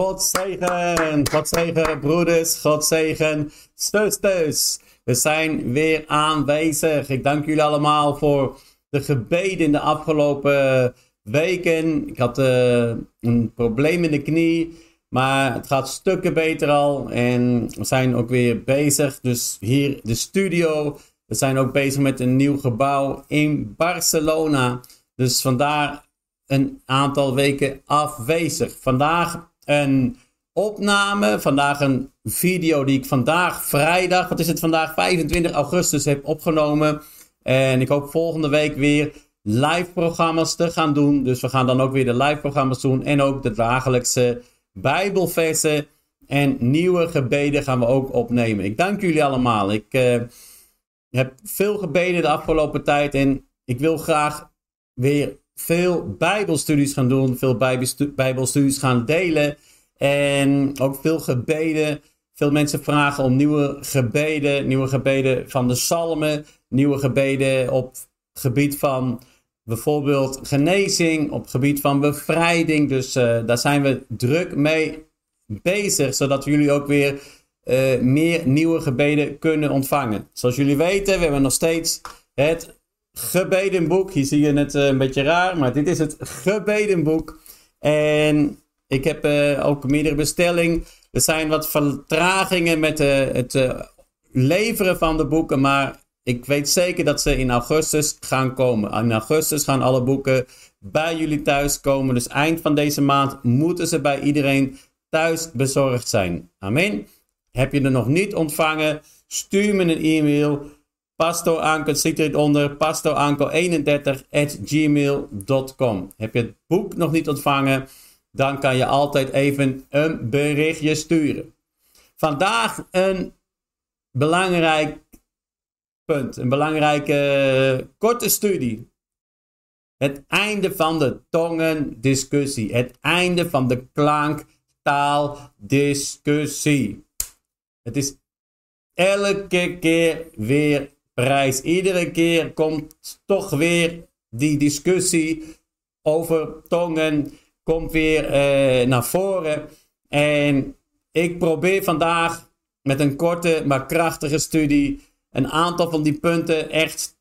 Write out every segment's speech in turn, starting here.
God zegen, God zegen broeders, God zegen zusters. We zijn weer aanwezig. Ik dank jullie allemaal voor de gebeden in de afgelopen weken. Ik had uh, een probleem in de knie, maar het gaat stukken beter al. En we zijn ook weer bezig. Dus hier de studio. We zijn ook bezig met een nieuw gebouw in Barcelona. Dus vandaar een aantal weken afwezig. Vandaag een opname. Vandaag een video die ik vandaag, vrijdag, wat is het vandaag, 25 augustus heb opgenomen. En ik hoop volgende week weer live programma's te gaan doen. Dus we gaan dan ook weer de live programma's doen. En ook de dagelijkse Bijbelversen en nieuwe gebeden gaan we ook opnemen. Ik dank jullie allemaal. Ik uh, heb veel gebeden de afgelopen tijd. En ik wil graag weer veel Bijbelstudies gaan doen, veel Bijbelstudies gaan delen en ook veel gebeden. Veel mensen vragen om nieuwe gebeden, nieuwe gebeden van de psalmen, nieuwe gebeden op gebied van bijvoorbeeld genezing, op gebied van bevrijding. Dus uh, daar zijn we druk mee bezig, zodat jullie ook weer uh, meer nieuwe gebeden kunnen ontvangen. Zoals jullie weten, we hebben nog steeds het gebedenboek. Hier zie je het uh, een beetje raar, maar dit is het gebedenboek. En ik heb uh, ook meerdere bestellingen. Er zijn wat vertragingen met uh, het leveren van de boeken, maar ik weet zeker dat ze in augustus gaan komen. In augustus gaan alle boeken bij jullie thuis komen. Dus eind van deze maand moeten ze bij iedereen thuis bezorgd zijn. Amen. Heb je er nog niet ontvangen? Stuur me een e-mail Pastor Anko, ziet er onder, pastoranko31 Heb je het boek nog niet ontvangen, dan kan je altijd even een berichtje sturen. Vandaag een belangrijk punt, een belangrijke eh, korte studie. Het einde van de tongendiscussie, het einde van de klanktaaldiscussie. Het is elke keer weer prijs. Iedere keer komt toch weer die discussie over tongen komt weer uh, naar voren. En ik probeer vandaag met een korte maar krachtige studie een aantal van die punten echt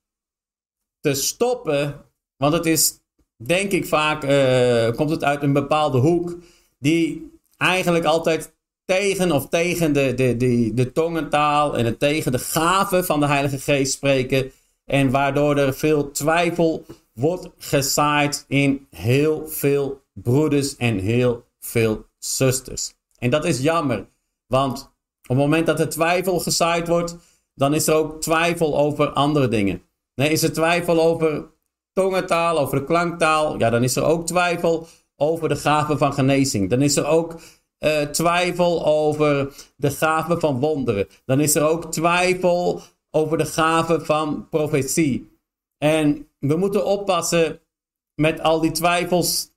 te stoppen. Want het is, denk ik vaak, uh, komt het uit een bepaalde hoek die eigenlijk altijd tegen of tegen de, de, de, de tongentaal en het tegen de gaven van de Heilige Geest spreken. En waardoor er veel twijfel wordt gezaaid in heel veel broeders en heel veel zusters. En dat is jammer, want op het moment dat er twijfel gezaaid wordt, dan is er ook twijfel over andere dingen. Nee, is er twijfel over tongentaal, over de klanktaal, ja, dan is er ook twijfel over de gaven van genezing. Dan is er ook uh, twijfel over de gave van wonderen. Dan is er ook twijfel over de gave van profetie. En we moeten oppassen met al die twijfels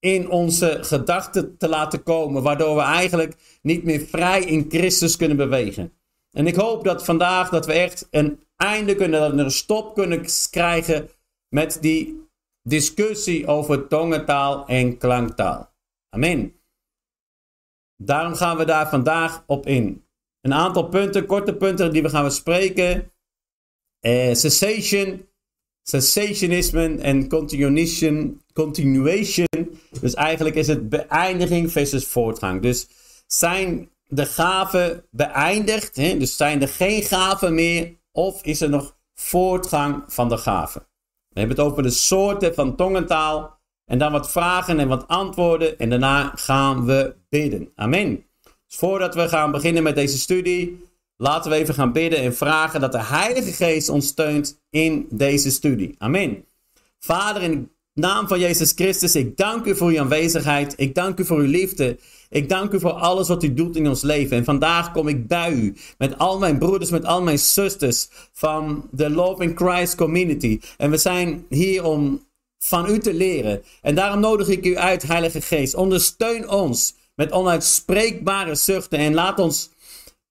in onze gedachten te laten komen, waardoor we eigenlijk niet meer vrij in Christus kunnen bewegen. En ik hoop dat vandaag dat we echt een einde kunnen, dat we een stop kunnen krijgen met die discussie over tongentaal en klanktaal. Amen. Daarom gaan we daar vandaag op in. Een aantal punten, korte punten die we gaan bespreken. Uh, cessation, cessationisme en continuation, continuation. Dus eigenlijk is het beëindiging versus voortgang. Dus zijn de gaven beëindigd? Hè? Dus zijn er geen gaven meer? Of is er nog voortgang van de gaven? We hebben het over de soorten van tongentaal. En dan wat vragen en wat antwoorden. En daarna gaan we bidden. Amen. Dus voordat we gaan beginnen met deze studie, laten we even gaan bidden en vragen dat de Heilige Geest ons steunt in deze studie. Amen. Vader, in naam van Jezus Christus, ik dank u voor uw aanwezigheid. Ik dank u voor uw liefde. Ik dank u voor alles wat u doet in ons leven. En vandaag kom ik bij u met al mijn broeders, met al mijn zusters van de Love in Christ community. En we zijn hier om van u te leren. En daarom nodig ik u uit, Heilige Geest. Ondersteun ons met onuitspreekbare zuchten en laat ons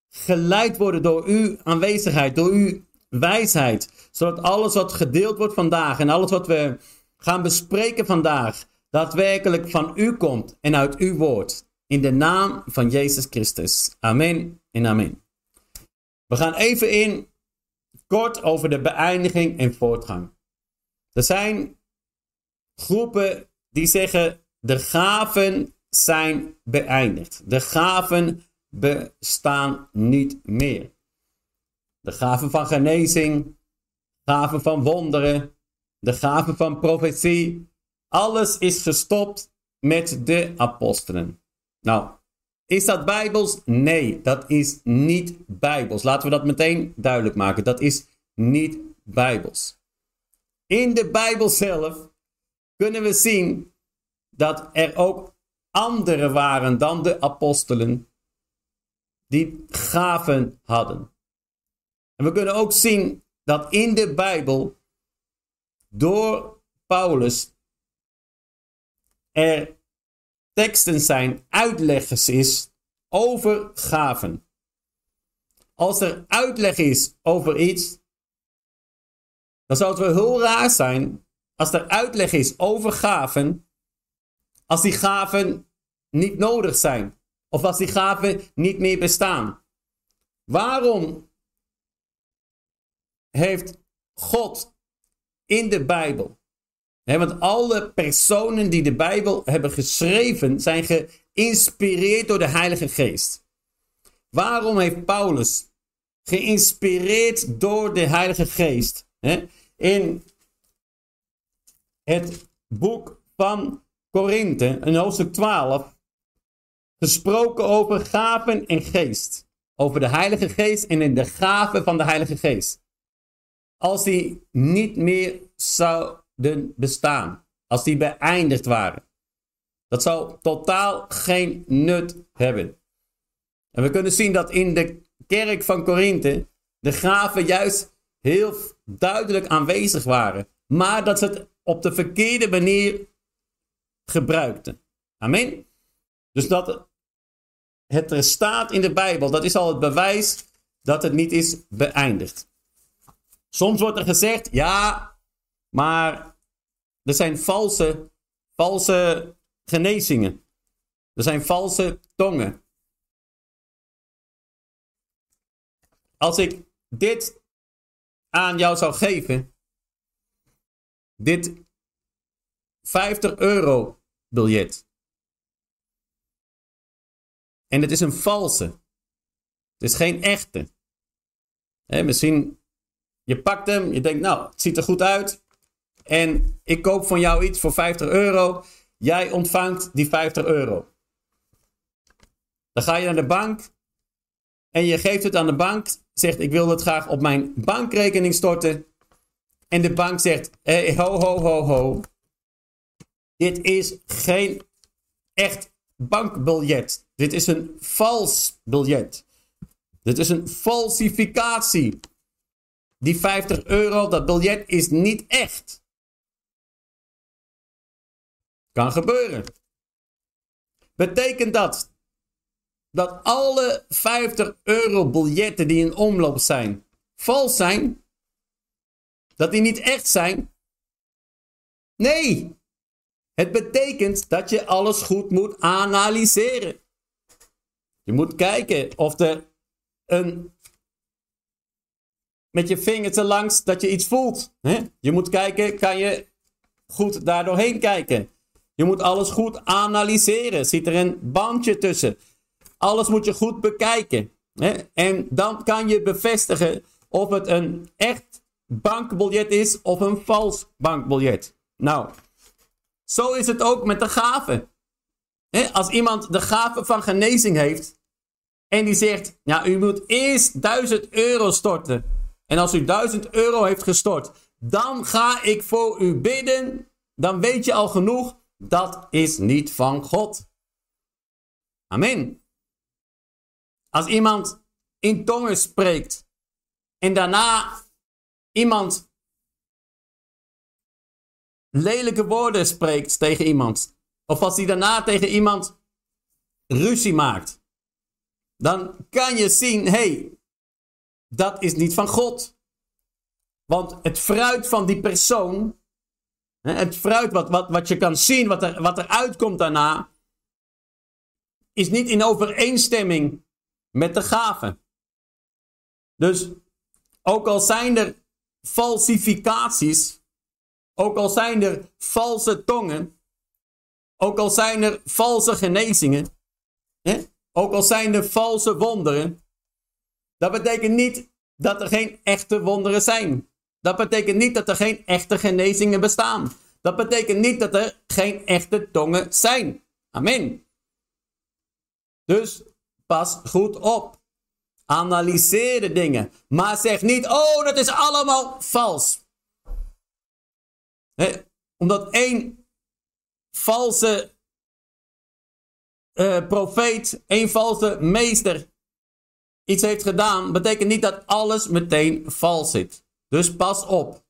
geleid worden door uw aanwezigheid, door uw wijsheid. Zodat alles wat gedeeld wordt vandaag en alles wat we gaan bespreken vandaag daadwerkelijk van u komt en uit uw woord. in de naam van Jezus Christus. Amen en amen. We gaan even in kort over de beëindiging en voortgang. Er zijn groepen die zeggen de gaven zijn beëindigd. De gaven bestaan niet meer. De gaven van genezing, gaven van wonderen, de gaven van profetie, alles is gestopt met de apostelen. Nou, is dat bijbels? Nee, dat is niet bijbels. Laten we dat meteen duidelijk maken. Dat is niet bijbels. In de Bijbel zelf kunnen we zien dat er ook anderen waren dan de apostelen die gaven hadden. En we kunnen ook zien dat in de Bijbel door Paulus er teksten zijn, uitleggers is over gaven. Als er uitleg is over iets, dan zou het wel heel raar zijn als er uitleg is over gaven, als die gaven niet nodig zijn. Of als die gaven niet meer bestaan. Waarom heeft God in de Bijbel want alle personen die de Bijbel hebben geschreven zijn geïnspireerd door de Heilige Geest. Waarom heeft Paulus geïnspireerd door de Heilige Geest in het boek van Korinthe, in hoofdstuk 12, gesproken over gaven en geest. Over de Heilige Geest en in de gaven van de Heilige Geest. Als die niet meer zouden bestaan, als die beëindigd waren. Dat zou totaal geen nut hebben. En we kunnen zien dat in de kerk van Korinthe de gaven juist heel duidelijk aanwezig waren. Maar dat ze het op de verkeerde manier gebruikten. Amen. Dus dat het er staat in de Bijbel, dat is al het bewijs dat het niet is beëindigd. Soms wordt er gezegd, ja, maar er zijn valse, valse genezingen. Er zijn valse tongen. Als ik dit aan jou zou geven, dit 50 euro biljet. En het is een valse. Het is geen echte. misschien, je pakt hem, je denkt, nou, het ziet er goed uit. En ik koop van jou iets voor 50 euro. Jij ontvangt die 50 euro. Dan ga je naar de bank en je geeft het aan de bank. Zegt, ik wil het graag op mijn bankrekening storten. En de bank zegt, hey, ho, ho, ho, ho. Dit is geen echt bankbiljet. Dit is een vals biljet. Dit is een falsificatie. Die 50 euro, dat biljet is niet echt. Kan gebeuren. Betekent dat dat alle 50 euro biljetten die in omloop zijn, vals zijn? Dat die niet echt zijn? Nee. Het betekent dat je alles goed moet analyseren. Je moet kijken of er een. met je vinger te langs dat je iets voelt. Hè? Je moet kijken, kan je goed daar doorheen kijken. Je moet alles goed analyseren. Zit er een bandje tussen? Alles moet je goed bekijken. Hè? En dan kan je bevestigen of het een echt bankbiljet is of een vals bankbiljet. Nou, zo is het ook met de gaven. Als iemand de gave van genezing heeft en die zegt, ja, u moet eerst 1000 euro storten. En als u 1000 euro heeft gestort, dan ga ik voor u bidden. Dan weet je al genoeg, dat is niet van God. Amen. Als iemand in tongen spreekt en daarna iemand lelijke woorden spreekt tegen iemand, of als hij daarna tegen iemand ruzie maakt, dan kan je zien, hé, hey, dat is niet van God. Want het fruit van die persoon, het fruit wat, wat, wat je kan zien, wat er, wat er uitkomt daarna, is niet in overeenstemming met de gave. Dus ook al zijn er falsificaties, ook al zijn er valse tongen, ook al zijn er valse genezingen, ook al zijn er valse wonderen, dat betekent niet dat er geen echte wonderen zijn. Dat betekent niet dat er geen echte genezingen bestaan. Dat betekent niet dat er geen echte tongen zijn. Amen. Dus pas goed op. Analyseer de dingen. Maar zeg niet, oh, dat is allemaal vals. Omdat één valse uh, profeet, één valse meester iets heeft gedaan, betekent niet dat alles meteen vals zit. Dus pas op.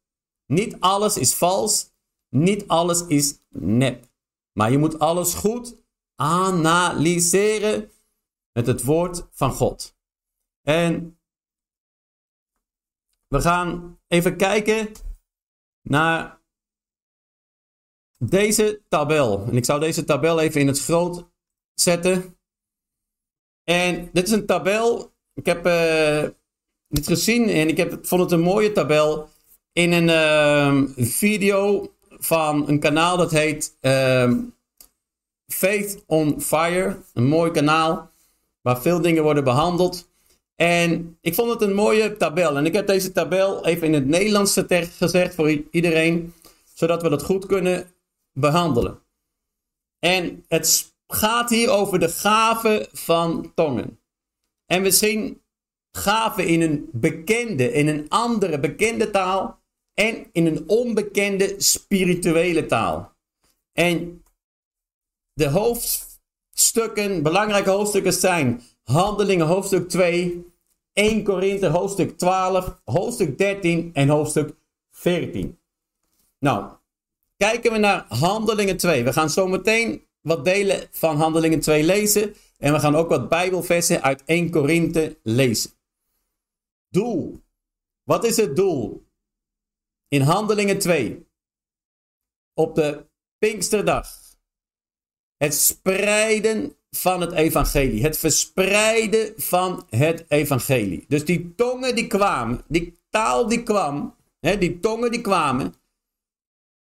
Niet alles is vals. Niet alles is nep. Maar je moet alles goed analyseren met het woord van God. En we gaan even kijken naar deze tabel. En ik zou deze tabel even in het groot zetten. En dit is een tabel. Ik heb uh, dit gezien en ik heb, vond het een mooie tabel. In een uh, video van een kanaal dat heet uh, Faith on Fire. Een mooi kanaal waar veel dingen worden behandeld. En ik vond het een mooie tabel. En ik heb deze tabel even in het Nederlands gezegd voor iedereen, zodat we dat goed kunnen behandelen. En het gaat hier over de gave van tongen. En we zien gaven in een bekende, in een andere bekende taal en in een onbekende spirituele taal. En de hoofdstukken, belangrijke hoofdstukken zijn Handelingen hoofdstuk 2, 1 Korinthe hoofdstuk 12, hoofdstuk 13 en hoofdstuk 14. Nou, kijken we naar Handelingen 2. We gaan zo meteen wat delen van Handelingen 2 lezen. En we gaan ook wat Bijbelversen uit 1 Korinthe lezen. Doel. Wat is het doel? In Handelingen 2. Op de Pinksterdag. Het spreiden van het evangelie. Het verspreiden van het evangelie. Dus die tongen die kwamen, die taal die kwam, hè, die tongen die kwamen.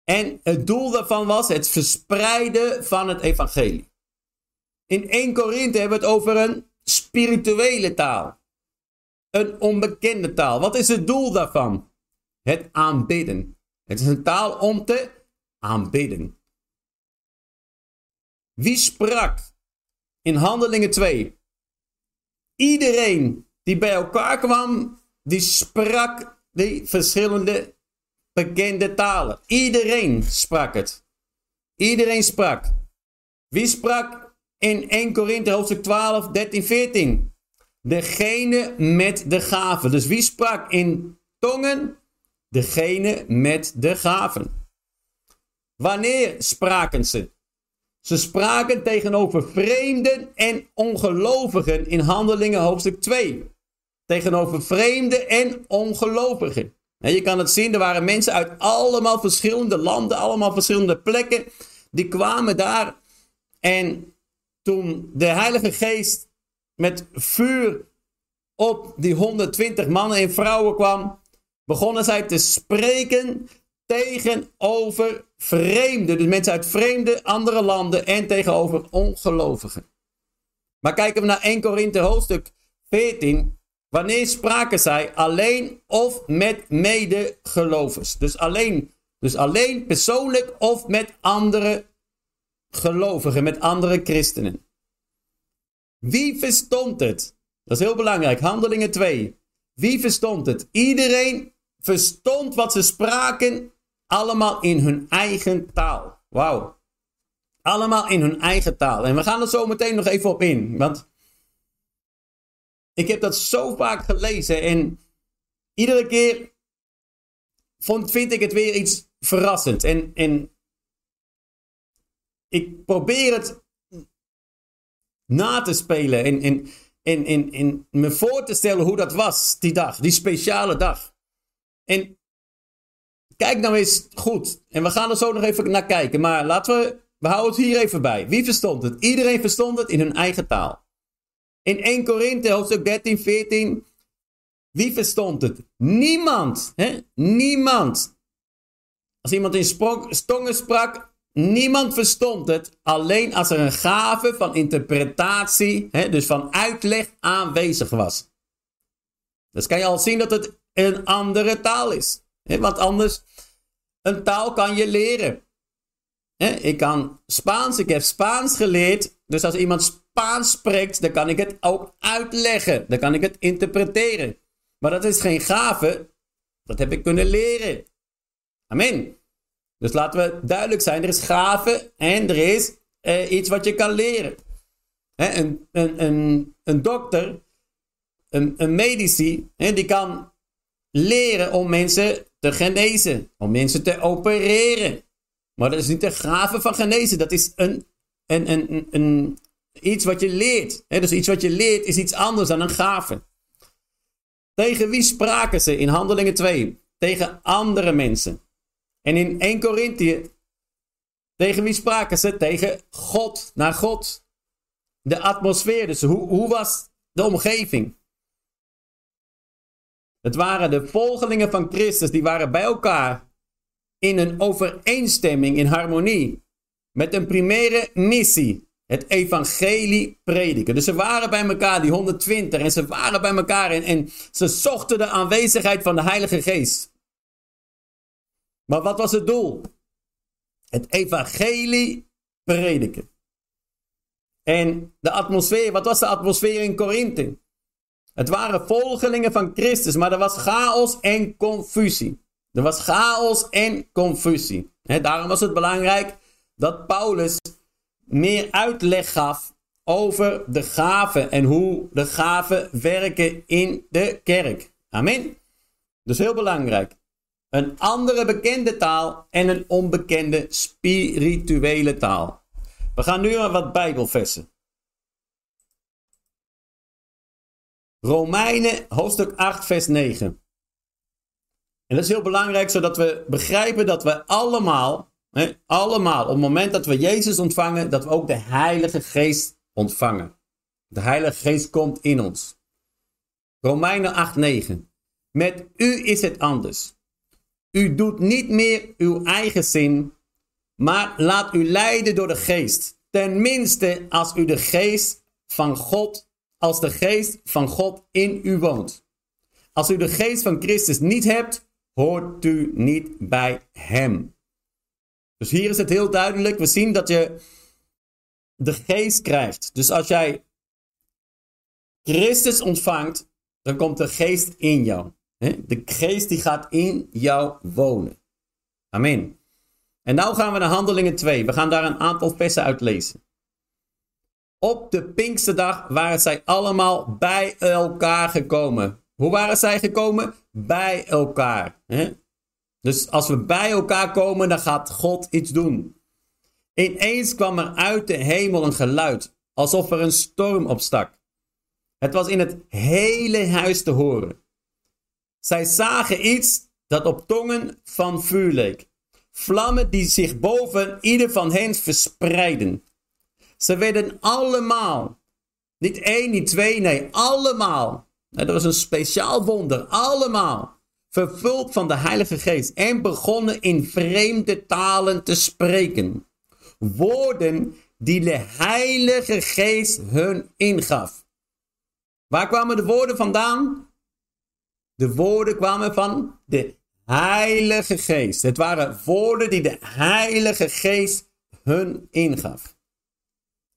En het doel daarvan was het verspreiden van het evangelie. In 1 Korinthe hebben we het over een spirituele taal. Een onbekende taal. Wat is het doel daarvan? Het aanbidden. Het is een taal om te aanbidden. Wie sprak in Handelingen 2? Iedereen die bij elkaar kwam, die sprak die verschillende bekende talen. Iedereen sprak het. Iedereen sprak. Wie sprak in 1 Korinthe hoofdstuk 12, 13, 14? Degene met de gaven. Dus wie sprak in tongen? Degene met de gaven. Wanneer spraken ze? Ze spraken tegenover vreemden en ongelovigen in Handelingen hoofdstuk 2. Tegenover vreemden en ongelovigen. En je kan het zien, er waren mensen uit allemaal verschillende landen, allemaal verschillende plekken. Die kwamen daar. En toen de Heilige Geest met vuur op die 120 mannen en vrouwen kwam, begonnen zij te spreken tegenover vreemden. Dus mensen uit vreemde andere landen en tegenover ongelovigen. Maar kijken we naar 1 Korinthe hoofdstuk 14. Wanneer spraken zij alleen of met medegelovers? Dus alleen, dus alleen persoonlijk of met andere gelovigen, met andere christenen. Wie verstond het? Dat is heel belangrijk. Handelingen 2. Wie verstond het? Iedereen verstond wat ze spraken allemaal in hun eigen taal. Wauw. Allemaal in hun eigen taal. En we gaan er zo meteen nog even op in. Want ik heb dat zo vaak gelezen. En iedere keer vond, vind ik het weer iets verrassend. En, en ik probeer het na te spelen. En, en, en, en, en me voor te stellen hoe dat was, die dag. Die speciale dag. En Kijk nou eens goed. En we gaan er zo nog even naar kijken. Maar laten we we houden het hier even bij. Wie verstond het? Iedereen verstond het in hun eigen taal. In 1 Korinthe, hoofdstuk 13, 14. Wie verstond het? Niemand. Hè? Niemand. Als iemand in stongen sprak, niemand verstond het. Alleen als er een gave van interpretatie, hè, dus van uitleg aanwezig was. Dus kan je al zien dat het een andere taal is. Hè? Want anders, een taal kan je leren. Ik kan Spaans, ik heb Spaans geleerd. Dus als iemand Spaans spreekt, dan kan ik het ook uitleggen. Dan kan ik het interpreteren. Maar dat is geen gave. Dat heb ik kunnen leren. Amen. Dus laten we duidelijk zijn. Er is gave en er is eh, iets wat je kan leren. een, een, een, een dokter, een, een medici, die kan leren om mensen te genezen. Om mensen te opereren. Maar dat is niet de gave van genezen. Dat is een, een, een, een, iets wat je leert. Dus iets wat je leert is iets anders dan een gave. Tegen wie spraken ze in Handelingen 2? Tegen andere mensen. En in 1 Korinthe, tegen wie spraken ze? Tegen God, naar God. De atmosfeer, dus hoe, hoe was de omgeving? Het waren de volgelingen van Christus, die waren bij elkaar in een overeenstemming, in harmonie, met een primaire missie. Het evangelie prediken. Dus ze waren bij elkaar, die 120, en ze waren bij elkaar en, ze zochten de aanwezigheid van de Heilige Geest. Maar wat was het doel? Het evangelie prediken. En de atmosfeer, wat was de atmosfeer in Korinthe? Het waren volgelingen van Christus, maar er was chaos en confusie. Er was chaos en confusie. daarom was het belangrijk dat Paulus meer uitleg gaf over de gaven en hoe de gaven werken in de kerk. Amen. Dus heel belangrijk. Een andere bekende taal en een onbekende spirituele taal. We gaan nu naar wat Bijbelversen. Romeinen hoofdstuk 8 vers 9. En dat is heel belangrijk, zodat we begrijpen dat we allemaal, allemaal, op het moment dat we Jezus ontvangen, dat we ook de Heilige Geest ontvangen. De Heilige Geest komt in ons. Romeinen 8, 9. Met u is het anders. U doet niet meer uw eigen zin, maar laat u leiden door de Geest. Tenminste, als u de Geest van God, als de Geest van God in u woont. Als u de Geest van Christus niet hebt, hoort u niet bij Hem. Dus hier is het heel duidelijk. We zien dat je de geest krijgt. Dus als jij Christus ontvangt, dan komt de geest in jou. De geest die gaat in jou wonen. Amen. En nu gaan we naar Handelingen 2. We gaan daar een aantal versen uit lezen. Op de Pinksterdag waren zij allemaal bij elkaar gekomen. Hoe waren zij gekomen? Bij elkaar. Dus als we bij elkaar komen, dan gaat God iets doen. Ineens kwam er uit de hemel een geluid, alsof er een storm opstak. Het was in het hele huis te horen. Zij zagen iets dat op tongen van vuur leek. Vlammen die zich boven ieder van hen verspreidden. Ze werden allemaal, niet één, niet twee, nee, allemaal dat was een speciaal wonder. Allemaal vervuld van de Heilige Geest. En begonnen in vreemde talen te spreken. Woorden die de Heilige Geest hun ingaf. Waar kwamen de woorden vandaan? De woorden kwamen van de Heilige Geest. Het waren woorden die de Heilige Geest hun ingaf.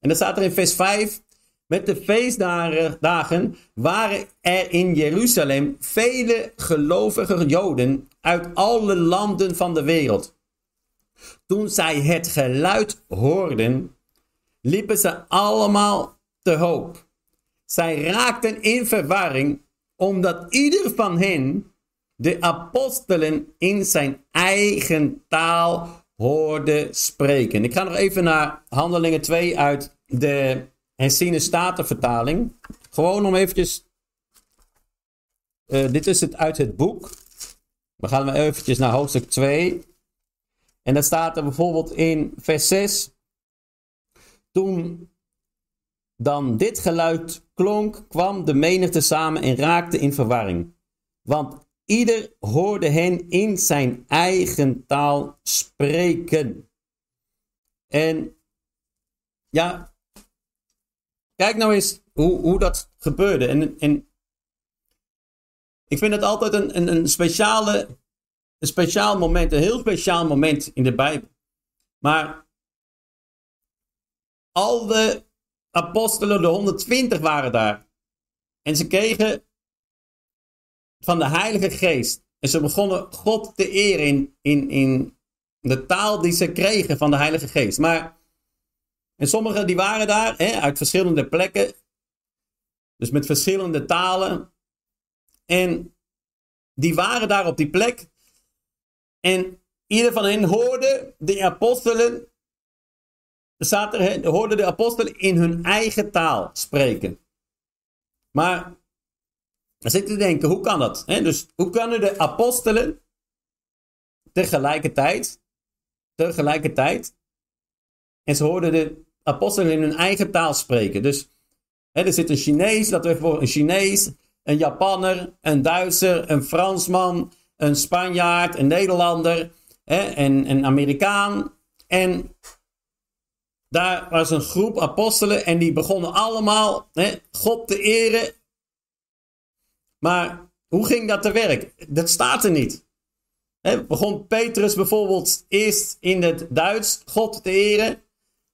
En dat staat er in vers 5. Met de feestdagen waren er in Jeruzalem vele gelovige Joden uit alle landen van de wereld. Toen zij het geluid hoorden, liepen ze allemaal te hoop. Zij raakten in verwarring, omdat ieder van hen de apostelen in zijn eigen taal hoorde spreken. Ik ga nog even naar Handelingen 2 uit de en Statenvertaling. Gewoon om eventjes... Uh, dit is het uit het boek. We gaan even naar hoofdstuk 2. En dan staat er bijvoorbeeld in vers 6. Toen dan dit geluid klonk, kwam de menigte samen en raakte in verwarring. Want ieder hoorde hen in zijn eigen taal spreken. En ja, kijk nou eens hoe, hoe dat gebeurde. En, ik vind het altijd een, een, een, speciale, een speciaal moment, een heel speciaal moment in de Bijbel. Maar al de apostelen, de 120 waren daar. En ze kregen van de Heilige Geest. En ze begonnen God te eren in, in, in de taal die ze kregen van de Heilige Geest. Maar en sommigen die waren daar hè, uit verschillende plekken. Dus met verschillende talen. En die waren daar op die plek. En ieder van hen hoorde de apostelen. Er, hoorde de apostelen in hun eigen taal spreken. Maar dan zit te denken, hoe kan dat? Hè? Dus hoe kunnen de apostelen tegelijkertijd, tegelijkertijd, en ze hoorden de apostelen in hun eigen taal spreken. Dus hè, er zit een Chinees, dat we voor een Chinees, een Japanner, een Duitser, een Fransman, een Spanjaard, een Nederlander hè, en een Amerikaan. En daar was een groep apostelen en die begonnen allemaal hè, God te eren. Maar hoe ging dat te werk? Dat staat er niet. Begon Petrus bijvoorbeeld eerst in het Duits God te eren,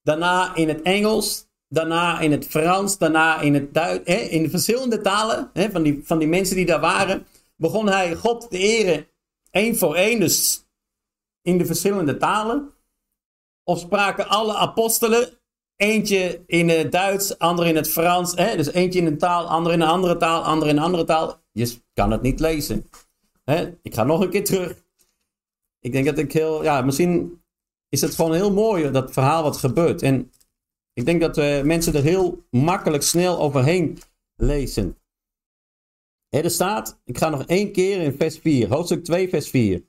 daarna in het Engels, daarna in het Frans, daarna in het Duits, hè, in verschillende talen hè, van, die, van die mensen die daar waren, begon hij God te eren één voor één, dus in de verschillende talen. Of spraken alle apostelen, eentje in het Duits, ander in het Frans, hè, dus eentje in een taal, ander in een andere taal, ander in een andere taal. Je kan het niet lezen. Hè? Ik ga nog een keer terug. Ik denk dat ik heel, ja, misschien is het gewoon heel mooi, dat verhaal wat gebeurt. En ik denk dat uh, mensen er heel makkelijk snel overheen lezen. Er staat, ik ga nog één keer in vers 4, hoofdstuk 2, vers 4.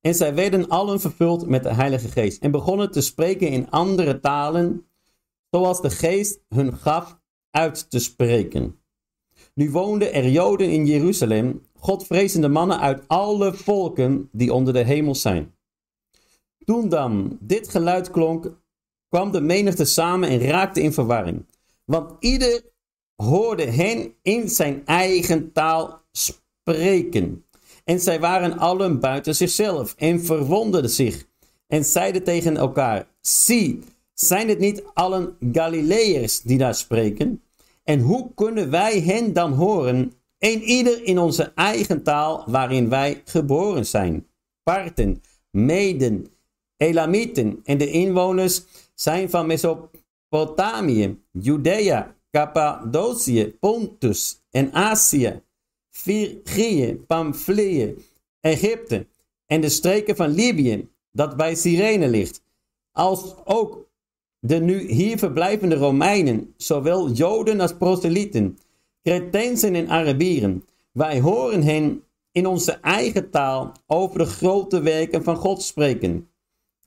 En zij werden allen vervuld met de Heilige Geest en begonnen te spreken in andere talen, zoals de Geest hun gaf uit te spreken. Nu woonden er Joden in Jeruzalem, Godvrezende mannen uit alle volken die onder de hemel zijn. Toen dan dit geluid klonk, kwam de menigte samen en raakte in verwarring. Want ieder hoorde hen in zijn eigen taal spreken. En zij waren allen buiten zichzelf en verwonderden zich en zeiden tegen elkaar: Zie, zijn het niet allen Galileërs die daar spreken? En hoe kunnen wij hen dan horen, een ieder in onze eigen taal waarin wij geboren zijn? Parten, Meden, Elamieten en de inwoners zijn van Mesopotamië, Judea, Cappadocië, Pontus en Azië, Phrygië, Pamphylië, Egypte en de streken van Libië, dat bij Cyrene ligt, als ook de nu hier verblijvende Romeinen, zowel Joden als proselyten, Cretensen en Arabieren. Wij horen hen in onze eigen taal over de grote werken van God spreken.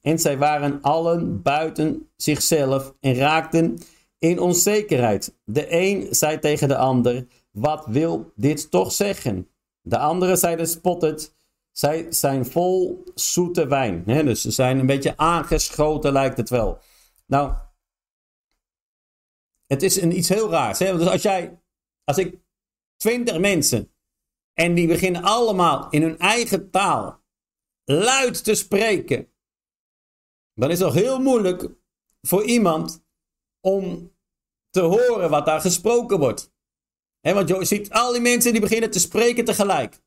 En zij waren allen buiten zichzelf en raakten in onzekerheid. De een zei tegen de ander: Wat wil dit toch zeggen? De andere zeiden spottend: Zij zijn vol zoete wijn. dus ze zijn een beetje aangeschoten, lijkt het wel. Nou, het is een, iets heel raars. Hè? Dus als jij, als ik twintig mensen en die beginnen allemaal in hun eigen taal luid te spreken, dan is het heel moeilijk voor iemand om te horen wat daar gesproken wordt. He, want je ziet al die mensen die beginnen te spreken tegelijk.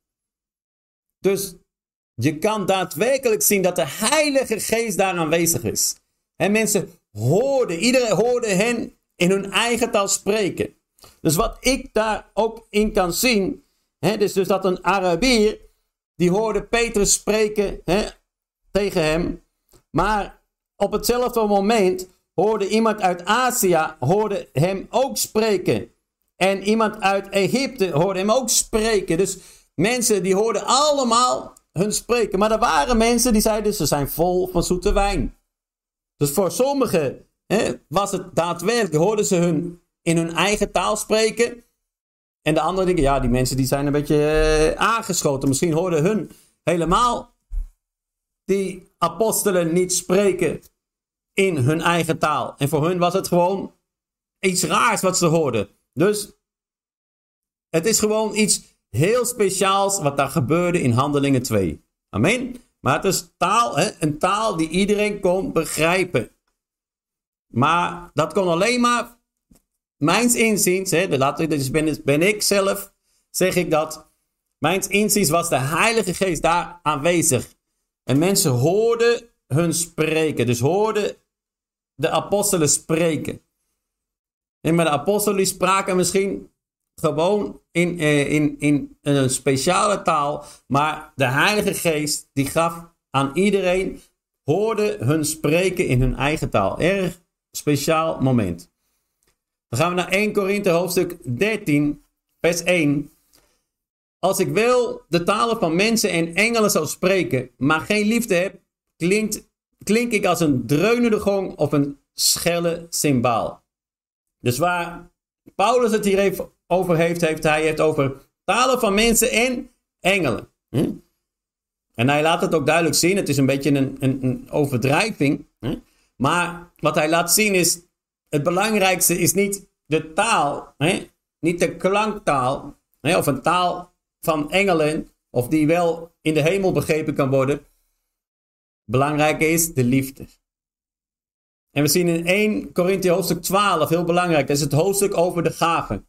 Dus je kan daadwerkelijk zien dat de Heilige Geest daar aanwezig is. En mensen hoorden, iedereen hoorde hen in hun eigen taal spreken. Dus wat ik daar ook in kan zien, hè, dus, dus dat een Arabier, die hoorde Petrus spreken hè, tegen hem, maar op hetzelfde moment hoorde iemand uit Azië hoorde hem ook spreken. En iemand uit Egypte hoorde hem ook spreken. Dus mensen die hoorden allemaal hun spreken. Maar er waren mensen die zeiden ze zijn vol van zoete wijn. Dus voor sommigen hè, was het daadwerkelijk, hoorden ze hun in hun eigen taal spreken. En de andere dingen, ja, die mensen die zijn een beetje eh, aangeschoten. Misschien hoorden hun helemaal die apostelen niet spreken in hun eigen taal. En voor hun was het gewoon iets raars wat ze hoorden. Dus het is gewoon iets heel speciaals wat daar gebeurde in Handelingen 2. Amen. Maar het is taal, hè? een taal die iedereen kon begrijpen. Maar dat kon alleen maar, mijns inziens, hè, dus ben, ben ik zelf, zeg ik dat. Mijns inziens was de Heilige Geest daar aanwezig. En mensen hoorden hun spreken. Dus hoorden de apostelen spreken. En maar de apostelen spraken misschien gewoon in, eh, in, in een speciale taal. Maar de Heilige Geest die gaf aan iedereen, hoorde hun spreken in hun eigen taal. Erg speciaal moment. Dan gaan we naar 1 Korinthe hoofdstuk 13, vers 1. Als ik wel de talen van mensen en engelen zou spreken, maar geen liefde heb, klinkt, klink ik als een dreunende gong of een schelle cymbaal. Dus waar Paulus het hier over heeft, heeft hij het over talen van mensen en engelen. Hm? En hij laat het ook duidelijk zien. Het is een beetje een, een, een overdrijving. Hm? Maar wat hij laat zien is: het belangrijkste is niet de taal, hè? niet de klanktaal, hè? of een taal van engelen, of die wel in de hemel begrepen kan worden. Belangrijker is de liefde. En we zien in 1 Korinthe hoofdstuk 12, heel belangrijk, dat is het hoofdstuk over de gaven.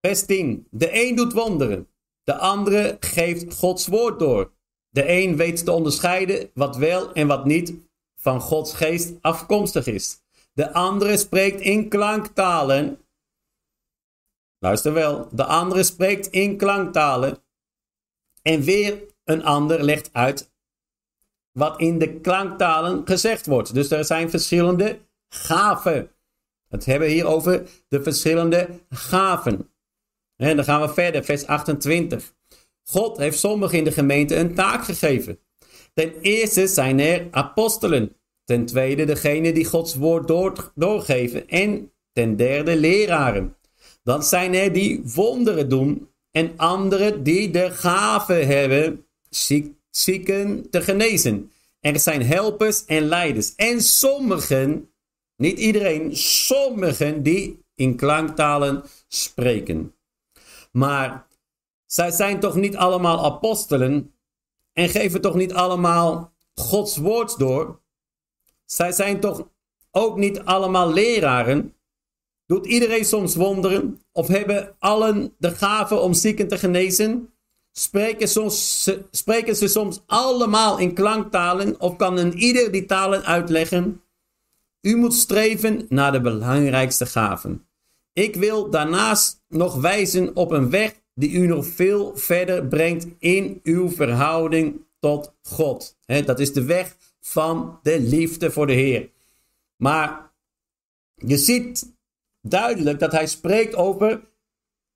Vers 10. De een doet wonderen, de andere geeft Gods woord door. De een weet te onderscheiden wat wel en wat niet van Gods geest afkomstig is. De andere spreekt in klanktalen. Luister wel, de andere spreekt in klanktalen. En weer een ander legt uit wat in de klanktalen gezegd wordt. Dus er zijn verschillende gaven. Het hebben we hier over de verschillende gaven. En dan gaan we verder, vers 28. God heeft sommigen in de gemeente een taak gegeven. Ten eerste zijn er apostelen. Ten tweede degene die Gods woord door, doorgeven. En ten derde leraren. Dan zijn er die wonderen doen. En anderen die de gave hebben ziek, zieken te genezen. Er zijn helpers en leiders. En sommigen, niet iedereen, sommigen die in klanktalen spreken. Maar zij zijn toch niet allemaal apostelen en geven toch niet allemaal Gods woord door? Zij zijn toch ook niet allemaal leraren? Doet iedereen soms wonderen? Of hebben allen de gave om zieken te genezen? Spreken, ze soms allemaal in klanktalen? Of kan een ieder die talen uitleggen? U moet streven naar de belangrijkste gaven. Ik wil daarnaast nog wijzen op een weg die u nog veel verder brengt in uw verhouding tot God. dat is de weg van de liefde voor de Heer. Maar je ziet duidelijk dat hij spreekt over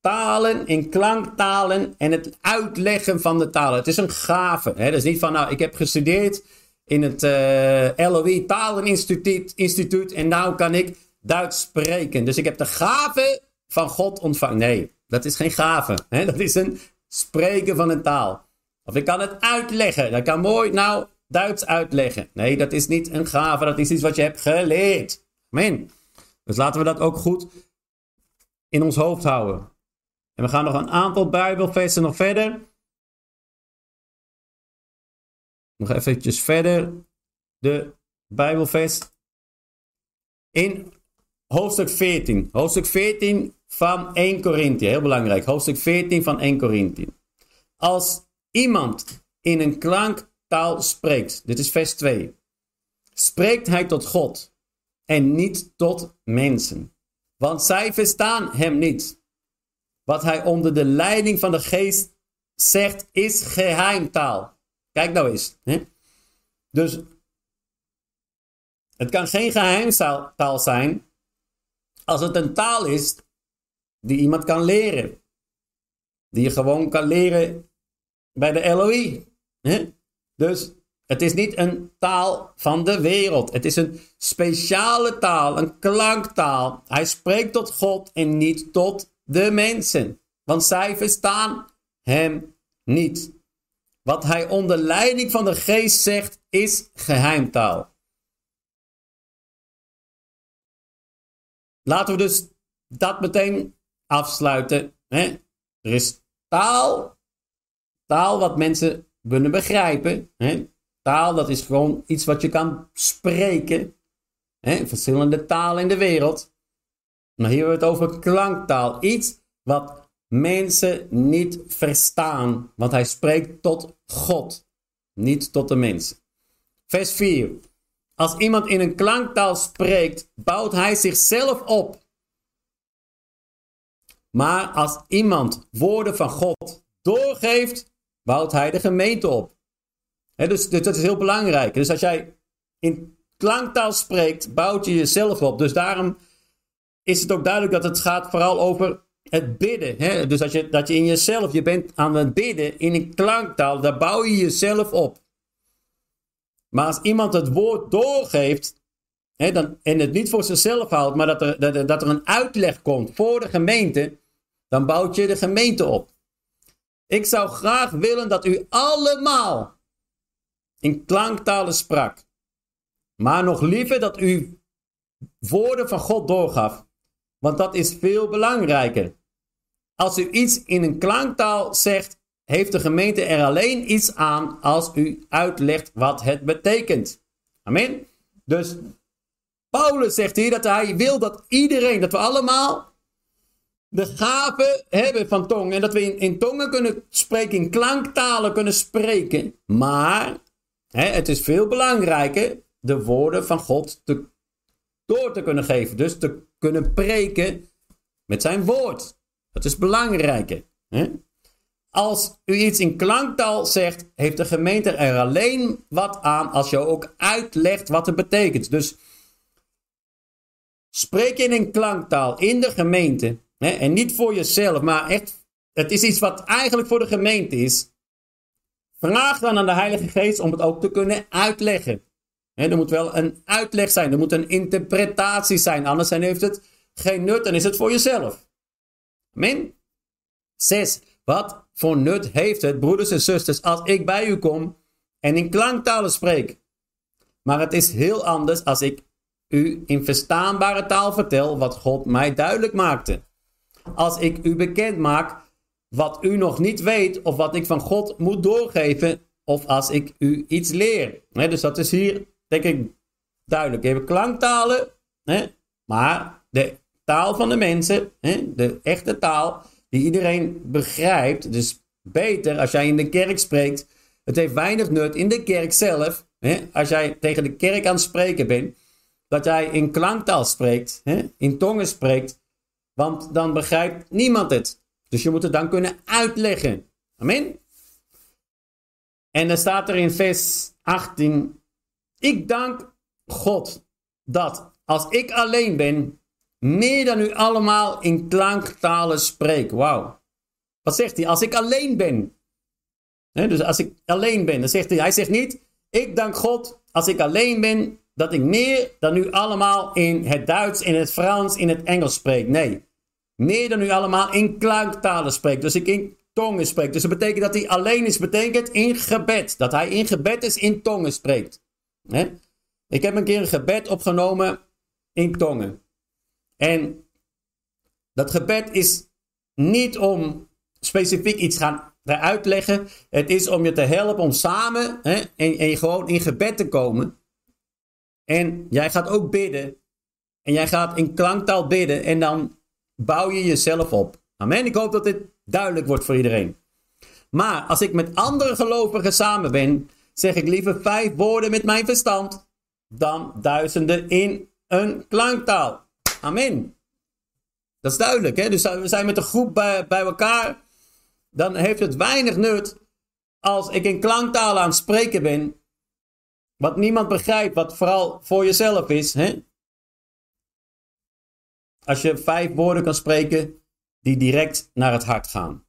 talen in klanktalen en het uitleggen van de talen. Het is een gave. Hè? Dat is niet van, nou, ik heb gestudeerd in het uh, eh, LOE Taleninstituut Instituut, en nou kan ik Duits spreken. Dus ik heb de gave van God ontvangen. Nee, dat is geen gave. Hè? Dat is een spreken van een taal. Of ik kan het uitleggen. Dat kan mooi nou Duits uitleggen. Nee, dat is niet een gave. Dat is iets wat je hebt geleerd. Amen. Dus laten we dat ook goed in ons hoofd houden. En we gaan nog een aantal Bijbelversen nog verder. Nog eventjes verder. De Bijbelvers. In hoofdstuk 14. Hoofdstuk 14 van 1 Korinthe. Heel belangrijk. Hoofdstuk 14 van 1 Korinthe. Als iemand in een klanktaal spreekt. Dit is vers 2. Spreekt hij tot God en niet tot mensen. Want zij verstaan hem niet. Wat hij onder de leiding van de geest zegt is geheimtaal. Kijk nou eens. Hè? Dus het kan geen geheimtaal zijn als het een taal is die iemand kan leren. Die je gewoon kan leren bij de LOI. Hè? Dus Het is niet een taal van de wereld. Het is een speciale taal, een klanktaal. Hij spreekt tot God en niet tot de mensen. Want zij verstaan hem niet. Wat hij onder leiding van de geest zegt, is geheimtaal. Laten we dus dat meteen afsluiten. Hè? Er is taal, taal wat mensen kunnen begrijpen. Hè? Taal, dat is gewoon iets wat je kan spreken. Hè? Verschillende talen in de wereld. Maar hier hebben we het over klanktaal. Iets wat mensen niet verstaan. Want hij spreekt tot God, niet tot de mensen. Vers 4. Als iemand in een klanktaal spreekt, bouwt hij zichzelf op. Maar als iemand woorden van God doorgeeft, bouwt hij de gemeente op. dus, dus, dat is heel belangrijk. Dus als jij in klanktaal spreekt, bouwt je jezelf op. Dus daarom is het ook duidelijk dat het gaat vooral over het bidden. Hè? Dus dat je, dat je in jezelf, je bent aan het bidden in een klanktaal, daar bouw je jezelf op. Maar als iemand het woord doorgeeft, hè, dan, en het niet voor zichzelf houdt, maar dat er, dat, dat er een uitleg komt voor de gemeente, dan bouwt je de gemeente op. Ik zou graag willen dat u allemaal in klanktalen sprak. Maar nog liever dat u woorden van God doorgaf. Want dat is veel belangrijker. Als u iets in een klanktaal zegt, heeft de gemeente er alleen iets aan als u uitlegt wat het betekent. Amen. Dus Paulus zegt hier dat hij wil dat iedereen, dat we allemaal de gave hebben van tongen. En dat we in, in tongen kunnen spreken, in klanktalen kunnen spreken. Maar hè, het is veel belangrijker de woorden van God te, door te kunnen geven. Dus te kunnen preken met zijn woord. Dat is belangrijker. Hè? Als u iets in klanktaal zegt, heeft de gemeente er alleen wat aan als je ook uitlegt wat het betekent. Dus spreek in een klanktaal in de gemeente. Hè, en niet voor jezelf, maar echt, het is iets wat eigenlijk voor de gemeente is. Vraag dan aan de Heilige Geest om het ook te kunnen uitleggen. Er moet wel een uitleg zijn, er moet een interpretatie zijn, anders heeft het geen nut en is het voor jezelf. Amen. 6. Wat voor nut heeft het, broeders en zusters, als ik bij u kom en in klanktalen spreek? Maar het is heel anders als ik u in verstaanbare taal vertel wat God mij duidelijk maakte. Als ik u bekend maak wat u nog niet weet of wat ik van God moet doorgeven of als ik u iets leer. dus dat is hier, denk ik, duidelijk. Je klanktalen, maar de taal van de mensen, de echte taal, die iedereen begrijpt. Dus beter als jij in de kerk spreekt. Het heeft weinig nut in de kerk zelf. Hè, als jij tegen de kerk aan het spreken bent. Dat jij in klanktaal spreekt. Hè, in tongen spreekt. Want dan begrijpt niemand het. Dus je moet het dan kunnen uitleggen. Amen. En dan staat er in vers 18. Ik dank God dat als ik alleen ben, meer dan u allemaal in klanktalen spreek. Wauw. Wat zegt hij? Als ik alleen ben. dus als ik alleen ben, dan zegt hij, hij zegt niet, ik dank God als ik alleen ben, dat ik meer dan u allemaal in het Duits, in het Frans, in het Engels spreek. Nee, meer dan u allemaal in klanktalen spreekt. Dus ik in tongen spreek. Dus dat betekent dat hij alleen is, betekent in gebed. Dat hij in gebed is, in tongen spreekt. Ik heb een keer een gebed opgenomen in tongen. En dat gebed is niet om specifiek iets gaan uitleggen. Het is om je te helpen om samen hè, en, en gewoon in gebed te komen. En jij gaat ook bidden. En jij gaat in klanktaal bidden. En dan bouw je jezelf op. Amen. Ik hoop dat dit duidelijk wordt voor iedereen. Maar als ik met andere gelovigen samen ben, zeg ik liever vijf woorden met mijn verstand dan duizenden in een klanktaal. Amen. Dat is duidelijk, hè? Dus we zijn met een groep bij, bij elkaar. Dan heeft het weinig nut als ik in klanktaal aan het spreken ben. Wat niemand begrijpt, wat vooral voor jezelf is. Hè? Als je vijf woorden kan spreken die direct naar het hart gaan.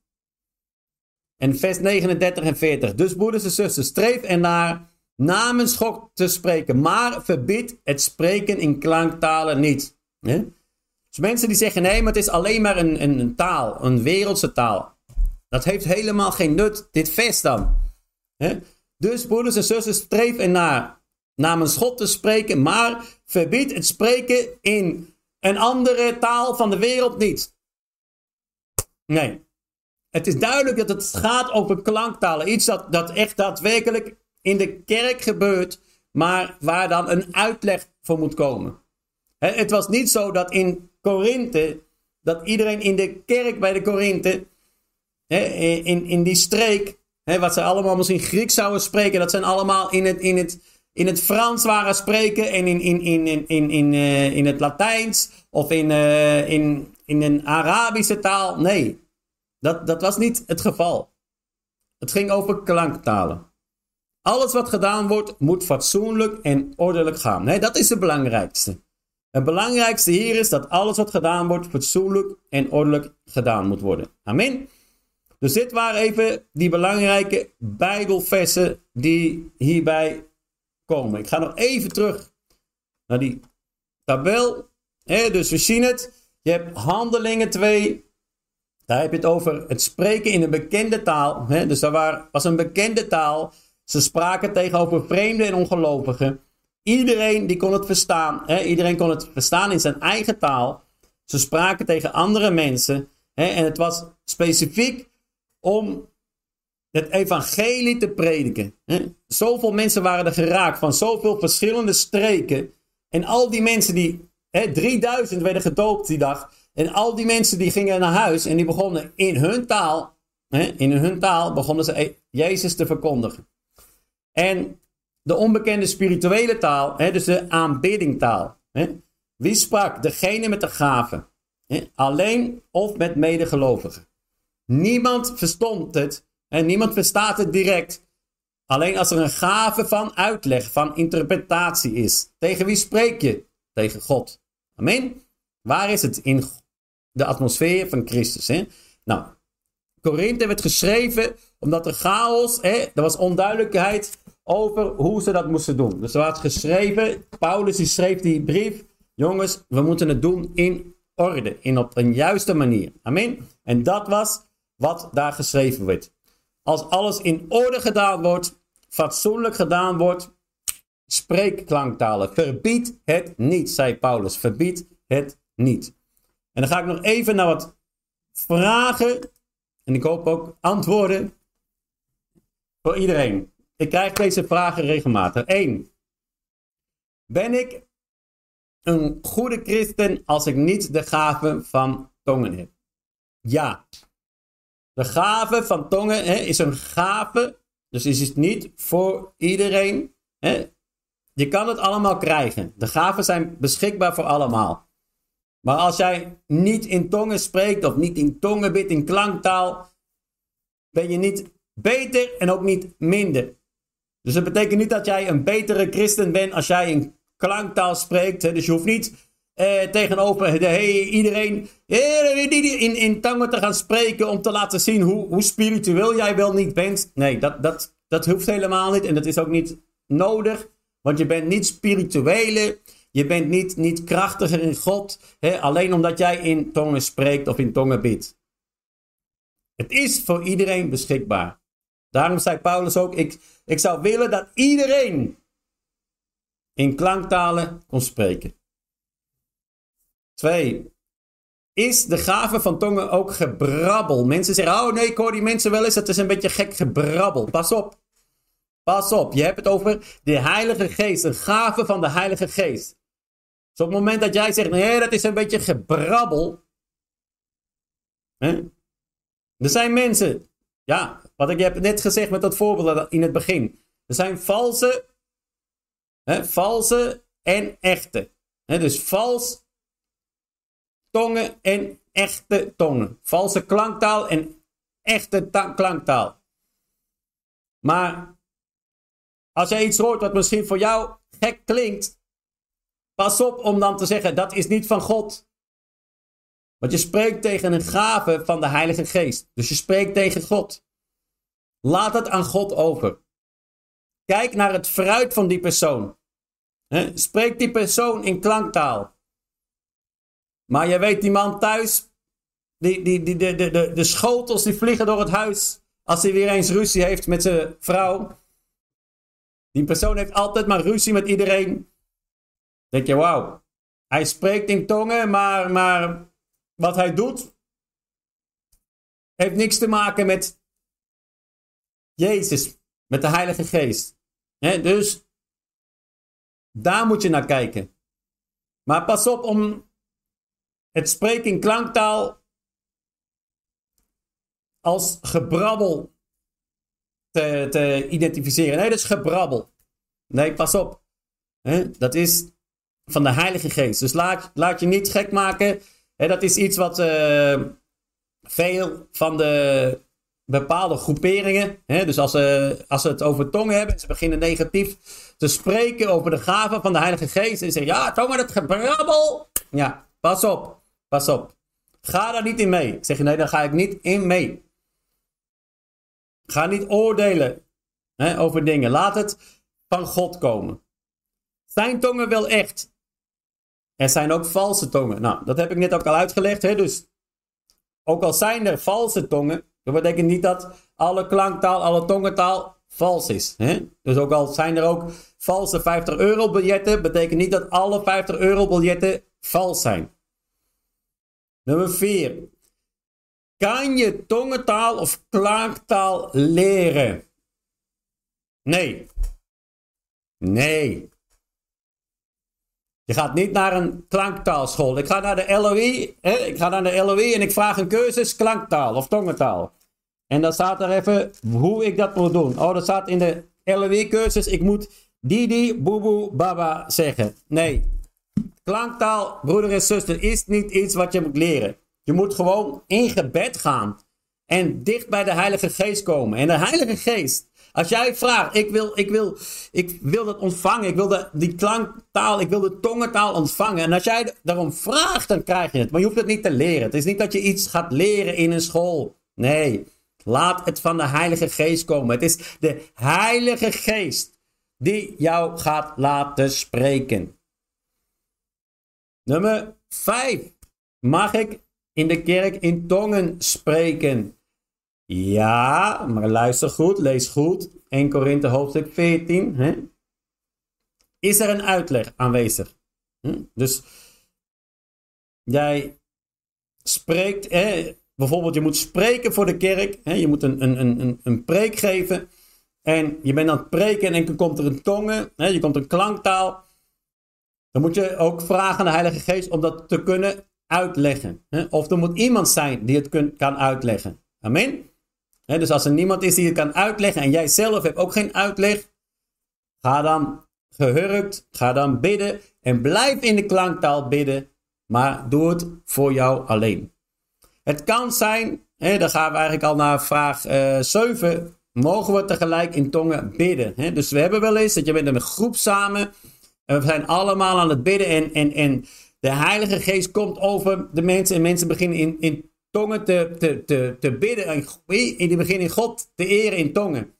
En vers 39 en 40. Dus broeders en zusters, streef ernaar namens God te spreken, maar verbiedt het spreken in klanktalen niet. Dus mensen die zeggen nee, maar het is alleen maar een, een, een taal, een wereldse taal. Dat heeft helemaal geen nut, dit vers dan. Dus broeders en zussen, streef ernaar namens God te spreken, maar verbied het spreken in een andere taal van de wereld niet. Nee. Het is duidelijk dat het gaat over klanktalen. Iets dat, dat echt daadwerkelijk in de kerk gebeurt, maar waar dan een uitleg voor moet komen. Het was niet zo dat in Korinthe, dat iedereen in de kerk bij de Korinthe, in, in die streek, wat ze allemaal misschien Grieks zouden spreken, dat zijn allemaal in het, in het, in het Frans waren spreken en in, in, in, in, in, in, uh, in het Latijns of in, uh, in, in een Arabische taal. Nee, dat, dat was niet het geval. Het ging over klanktalen. Alles wat gedaan wordt, moet fatsoenlijk en ordelijk gaan. Nee, dat is het belangrijkste. Het belangrijkste hier is dat alles wat gedaan wordt, fatsoenlijk en ordelijk gedaan moet worden. Amen. Dus dit waren even die belangrijke Bijbelversen die hierbij komen. Ik ga nog even terug naar die tabel. dus we zien het. Je hebt handelingen 2. Daar heb je het over het spreken in een bekende taal. dus daar was een bekende taal. Ze spraken tegenover vreemden en ongelovigen. Iedereen die kon het verstaan. iedereen kon het verstaan in zijn eigen taal. Ze spraken tegen andere mensen. en het was specifiek om het evangelie te prediken. Zoveel mensen waren er geraakt van zoveel verschillende streken. En al die mensen die, 3000 werden gedoopt die dag. En al die mensen die gingen naar huis en die begonnen in hun taal, in hun taal begonnen ze Jezus te verkondigen. En de onbekende spirituele taal, dus de aanbiddingtaal. Wie sprak? Degene met de gaven. Alleen of met medegelovigen. Niemand verstond het en niemand verstaat het direct. Alleen als er een gave van uitleg, van interpretatie is. Tegen wie spreek je? Tegen God. Amen. Waar is het? In de atmosfeer van Christus. Hè? Nou, Korinthe werd geschreven omdat er chaos, hè, er was onduidelijkheid over hoe ze dat moesten doen. Dus er was geschreven, Paulus die schreef die brief, jongens, we moeten het doen in orde, in op een juiste manier. Amen. En dat was wat daar geschreven werd. Als alles in orde gedaan wordt, fatsoenlijk gedaan wordt, spreek klanktalen. Verbied het niet, zei Paulus. Verbied het niet. En dan ga ik nog even naar wat vragen. En ik hoop ook antwoorden voor iedereen. Ik krijg deze vragen regelmatig. 1. Ben ik een goede christen als ik niet de gave van tongen heb? Ja. De gave van tongen hè, is een gave, dus is het niet voor iedereen. Hè. Je kan het allemaal krijgen. De gaven zijn beschikbaar voor allemaal. Maar als jij niet in tongen spreekt of niet in tongen bidt, in klanktaal, ben je niet beter en ook niet minder. Dus dat betekent niet dat jij een betere christen bent als jij in klanktaal spreekt. Dus je hoeft niet eh, tegenover de, hey, iedereen in, in tongen te gaan spreken om te laten zien hoe, hoe spiritueel jij wel niet bent. Nee, dat, dat, dat hoeft helemaal niet en dat is ook niet nodig. Want je bent niet spirituele, je bent niet, niet krachtiger in God, hè, alleen omdat jij in tongen spreekt of in tongen bidt. Het is voor iedereen beschikbaar. Daarom zei Paulus ook, ik, ik zou willen dat iedereen in klanktalen kon spreken. Twee, is de gave van tongen ook gebrabbel? Mensen zeggen, oh nee, ik hoor die mensen wel eens, het is een beetje gek gebrabbel. Pas op. Pas op, je hebt het over de Heilige Geest, een gave van de Heilige Geest. Op het moment dat jij zegt, nee, dat is een beetje gebrabbel. Hè? Er zijn mensen, ja, wat ik heb net gezegd met dat voorbeeld in het begin. Er zijn valse, hè, valse en echte. Hè, dus vals tongen en echte tongen. Valse klanktaal en echte klanktaal. Maar als jij iets hoort wat misschien voor jou gek klinkt, pas op om dan te zeggen dat is niet van God. Want je spreekt tegen een gave van de Heilige Geest. Dus je spreekt tegen God. Laat het aan God over. Kijk naar het fruit van die persoon. Spreek die persoon in klanktaal. Maar je weet, die man thuis, die, die, die, de, de, de schotels die vliegen door het huis. Als hij weer eens ruzie heeft met zijn vrouw. Die persoon heeft altijd maar ruzie met iedereen. Denk je, wauw. Hij spreekt in tongen, maar, maar wat hij doet heeft niks te maken met Jezus, met de Heilige Geest. dus daar moet je naar kijken. Maar pas op om het spreken in klanktaal als gebrabbel te, te identificeren. Nee, dat is gebrabbel. Nee, pas op. dat is van de Heilige Geest. Dus laat, laat je niet gek maken. dat is iets wat uh, veel van de bepaalde groeperingen. Dus als ze, als ze het over tongen hebben, ze beginnen negatief te spreken over de gaven van de Heilige Geest. En zeggen: Ja, tongen, dat gebrabbel. Ja, pas op, pas op. Ga daar niet in mee. Ik zeg je: Nee, daar ga ik niet in mee. Ga niet oordelen over dingen. Laat het van God komen. Zijn tongen wel echt? Er zijn ook valse tongen. Nou, dat heb ik net ook al uitgelegd. Hè? Dus ook al zijn er valse tongen, dat betekent niet dat alle klanktaal, alle tongentaal vals is. Hè? Dus ook al zijn er ook valse 50 euro biljetten, betekent niet dat alle 50 euro biljetten vals zijn. Nummer 4. Kan je tongentaal of klanktaal leren? Nee. Nee. Je gaat niet naar een klanktaalschool. Ik ga naar de LOE. Hè? Ik ga naar de LOE en ik vraag een cursus klanktaal of tongentaal. En dan staat er even hoe ik dat moet doen. Oh, dat staat in de LOE-cursus. Ik moet Didi, Boeboe, Baba zeggen. Nee. Klanktaal, broeder en zuster, is niet iets wat je moet leren. Je moet gewoon in gebed gaan. En dicht bij de Heilige Geest komen. En de Heilige Geest als jij vraagt, ik wil, ik wil, ik wil dat ontvangen, ik wil de, die klanktaal, ik wil de tongentaal ontvangen. En als jij daarom vraagt, dan krijg je het. Maar je hoeft het niet te leren. Het is niet dat je iets gaat leren in een school. Nee, laat het van de Heilige Geest komen. Het is de Heilige Geest die jou gaat laten spreken. Nummer 5. Mag ik in de kerk in tongen spreken? Ja, maar luister goed, lees goed. 1 Korinthe hoofdstuk 14. Hè? Is er een uitleg aanwezig? Hm? Dus jij spreekt, hè? bijvoorbeeld je moet spreken voor de kerk. Hè? Je moet een, een, een, een preek geven. En je bent aan het preken en dan komt er een tongen. Hè? Je komt een klanktaal. Dan moet je ook vragen aan de Heilige Geest om dat te kunnen uitleggen. Hè? Of er moet iemand zijn die het kan uitleggen. Amen dus als er niemand is die het kan uitleggen en jij zelf hebt ook geen uitleg, ga dan gehurkt, ga dan bidden en blijf in de klanktaal bidden, maar doe het voor jou alleen. Het kan zijn, dan gaan we eigenlijk al naar vraag uh, eh, 7, mogen we tegelijk in tongen bidden. dus we hebben wel eens dat je bent in een groep samen en we zijn allemaal aan het bidden en, en, en de Heilige Geest komt over de mensen en mensen beginnen in, in tongen te, te, te, te bidden. En in die begin in God te eren in tongen.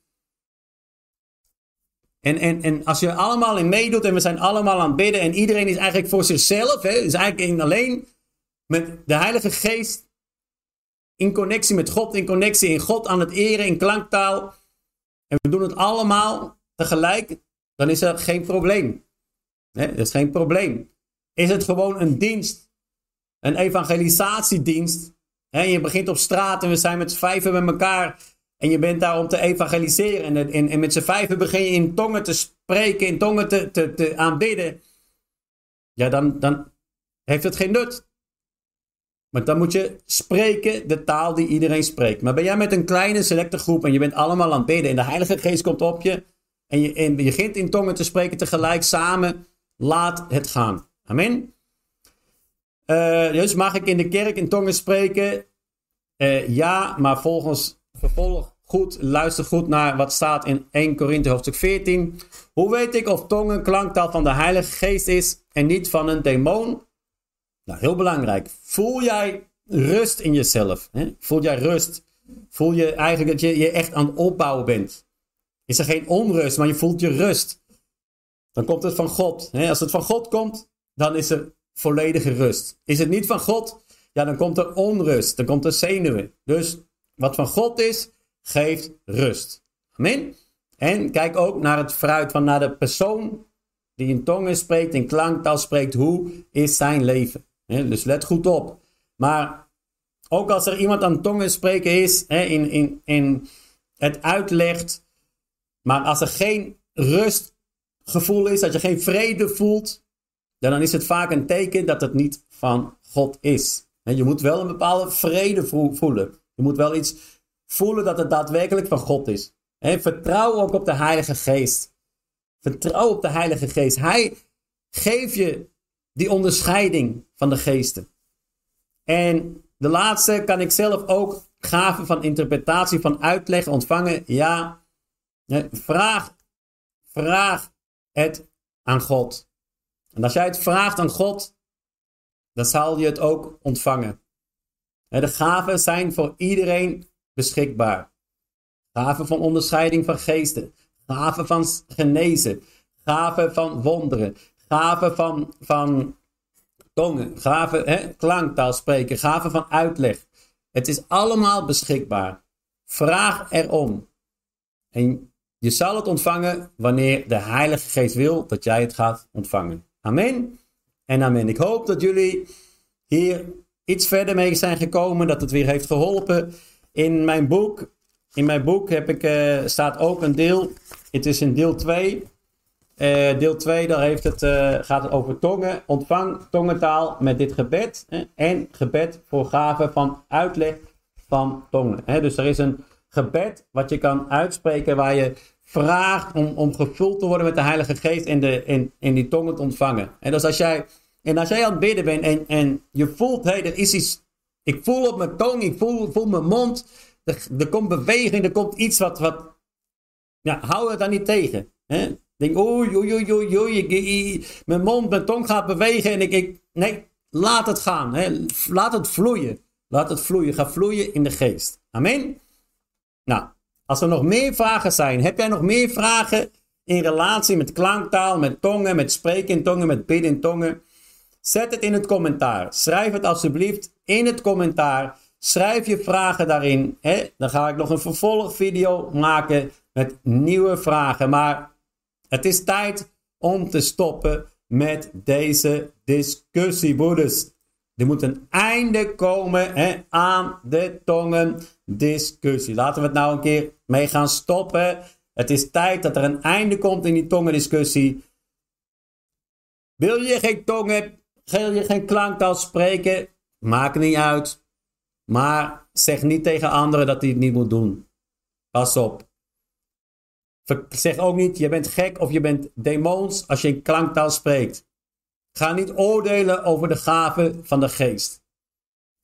En, en, en als je allemaal in meedoet en we zijn allemaal aan het bidden en iedereen is eigenlijk voor zichzelf, hè, is eigenlijk alleen met de Heilige Geest in connectie met God, in connectie in God aan het eren in klanktaal. En we doen het allemaal tegelijk, dan is er geen probleem. Hè, dat is geen probleem. Is het gewoon een dienst, een evangelisatiedienst, en je begint op straat en we zijn met z'n vijven met elkaar. En je bent daar om te evangeliseren. En, en, met z'n vijven begin je in tongen te spreken, in tongen te, te, te aanbidden. Ja, dan, dan heeft het geen nut. Maar dan moet je spreken de taal die iedereen spreekt. Maar ben jij met een kleine selecte groep en je bent allemaal aan het bidden en de Heilige Geest komt op je en je, en je begint in tongen te spreken tegelijk samen, laat het gaan. Amen. Uh, dus mag ik in de kerk in tongen spreken? Uh, ja, maar volgens vervolg goed, luister goed naar wat staat in 1 Korinthe hoofdstuk 14. Hoe weet ik of tongen klanktaal van de Heilige Geest is en niet van een demon? Nou, heel belangrijk. Voel jij rust in jezelf? Hè? Voel jij rust? Voel je eigenlijk dat je je echt aan het opbouwen bent? Is er geen onrust, maar je voelt je rust. Dan komt het van God. Als het van God komt, dan is er volledige rust. Is het niet van God, ja, dan komt er onrust. Dan komt er zenuwen. Dus wat van God is, geeft rust. Amen. En kijk ook naar het fruit van naar de persoon die in tongen spreekt, in klanktaal spreekt. Hoe is zijn leven? dus let goed op. Maar ook als er iemand aan tongen spreken is, in, in, in het uitlegt, maar als er geen rustgevoel is, dat je geen vrede voelt, dan is het vaak een teken dat het niet van God is. Je moet wel een bepaalde vrede voelen. Je moet wel iets voelen dat het daadwerkelijk van God is. Vertrouw ook op de Heilige Geest. Vertrouw op de Heilige Geest. Hij geeft je die onderscheiding van de geesten. En de laatste kan ik zelf ook gaven van interpretatie, van uitleg ontvangen. Ja, vraag, vraag het aan God. En als jij het vraagt aan God, dan zal je het ook ontvangen. De gaven zijn voor iedereen beschikbaar. Gaven van onderscheiding van geesten. Gaven van genezen. Gaven van wonderen. Gaven van, van tongen. Gaven, hè, klanktaal spreken. Gaven van uitleg. Het is allemaal beschikbaar. Vraag erom. En je zal het ontvangen wanneer de Heilige Geest wil dat jij het gaat ontvangen. Amen en amen. Ik hoop dat jullie hier iets verder mee zijn gekomen, dat het weer heeft geholpen. In mijn boek, in mijn boek heb ik, uh, staat ook een deel, het is in deel 2. Uh, eh, deel 2, daar heeft het, uh, gaat het over tongen. Ontvang tongentaal met dit gebed. en gebed voor gaven van uitleg van tongen. Hè? Dus er is een gebed wat je kan uitspreken waar je vraagt om, om gevuld te worden met de Heilige Geest en, de, en, en die tongen te ontvangen. En dus als jij, en als jij aan het bidden bent en, en je voelt, hé, er is iets, ik voel op mijn tong, ik voel, voel mijn mond, er, er komt beweging, er komt iets wat, wat ja, hou het dan niet tegen. Hè? Denk, oei, oei, oei, oei, oei, mijn mond, mijn tong gaat bewegen en ik, ik nee, laat het gaan. Hè? Laat het vloeien. Laat het vloeien. Ga vloeien in de geest. Amen. Nou, als er nog meer vragen zijn, heb jij nog meer vragen in relatie met klanktaal, met tongen, met spreken in tongen, met bidden in tongen? Zet het in het commentaar. Schrijf het alsjeblieft in het commentaar. Schrijf je vragen daarin. Hè? Dan ga ik nog een vervolgvideo maken met nieuwe vragen. Maar het is tijd om te stoppen met deze discussie, broeders. Er moet een einde komen hè, aan de tongendiscussie. Laten we het nou een keer mee gaan stoppen. Het is tijd dat er een einde komt in die tongendiscussie. Wil je geen tongen, wil je geen klanktaal spreken? Maakt niet uit. Maar zeg niet tegen anderen dat hij het niet moet doen. Pas op. Zeg ook niet, je bent gek of je bent demons als je in klanktaal spreekt. Ga niet oordelen over de gaven van de geest.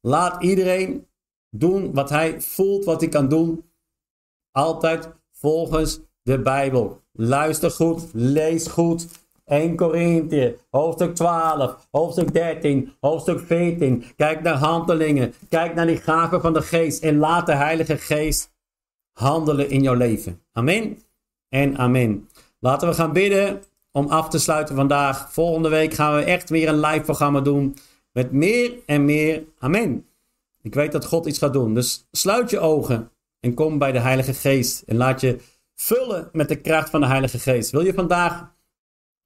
Laat iedereen doen wat hij voelt, wat hij kan doen. Altijd volgens de Bijbel. Luister goed, lees goed. 1 Korinthe, hoofdstuk 12, hoofdstuk 13, hoofdstuk 14. Kijk naar handelingen. Kijk naar die gaven van de geest. En laat de Heilige Geest handelen in jouw leven. Amen en amen. Laten we gaan bidden om af te sluiten vandaag. Volgende week gaan we echt weer een live programma doen. Met meer en meer. Amen. Ik weet dat God iets gaat doen. Dus sluit je ogen en kom bij de Heilige Geest. En laat je vullen met de kracht van de Heilige Geest. Wil je vandaag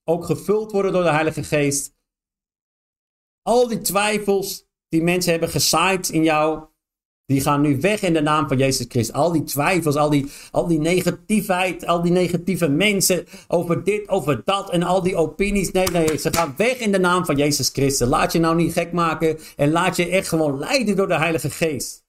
ook gevuld worden door de Heilige Geest? Al die twijfels die mensen hebben gezaaid in jou, die gaan nu weg in de naam van Jezus Christus. Al die twijfels, al die, al die negativiteit, al die negatieve mensen over dit, over dat en al die opinies. Nee, nee, ze gaan weg in de naam van Jezus Christus. Laat je nou niet gek maken en laat je echt gewoon leiden door de Heilige Geest.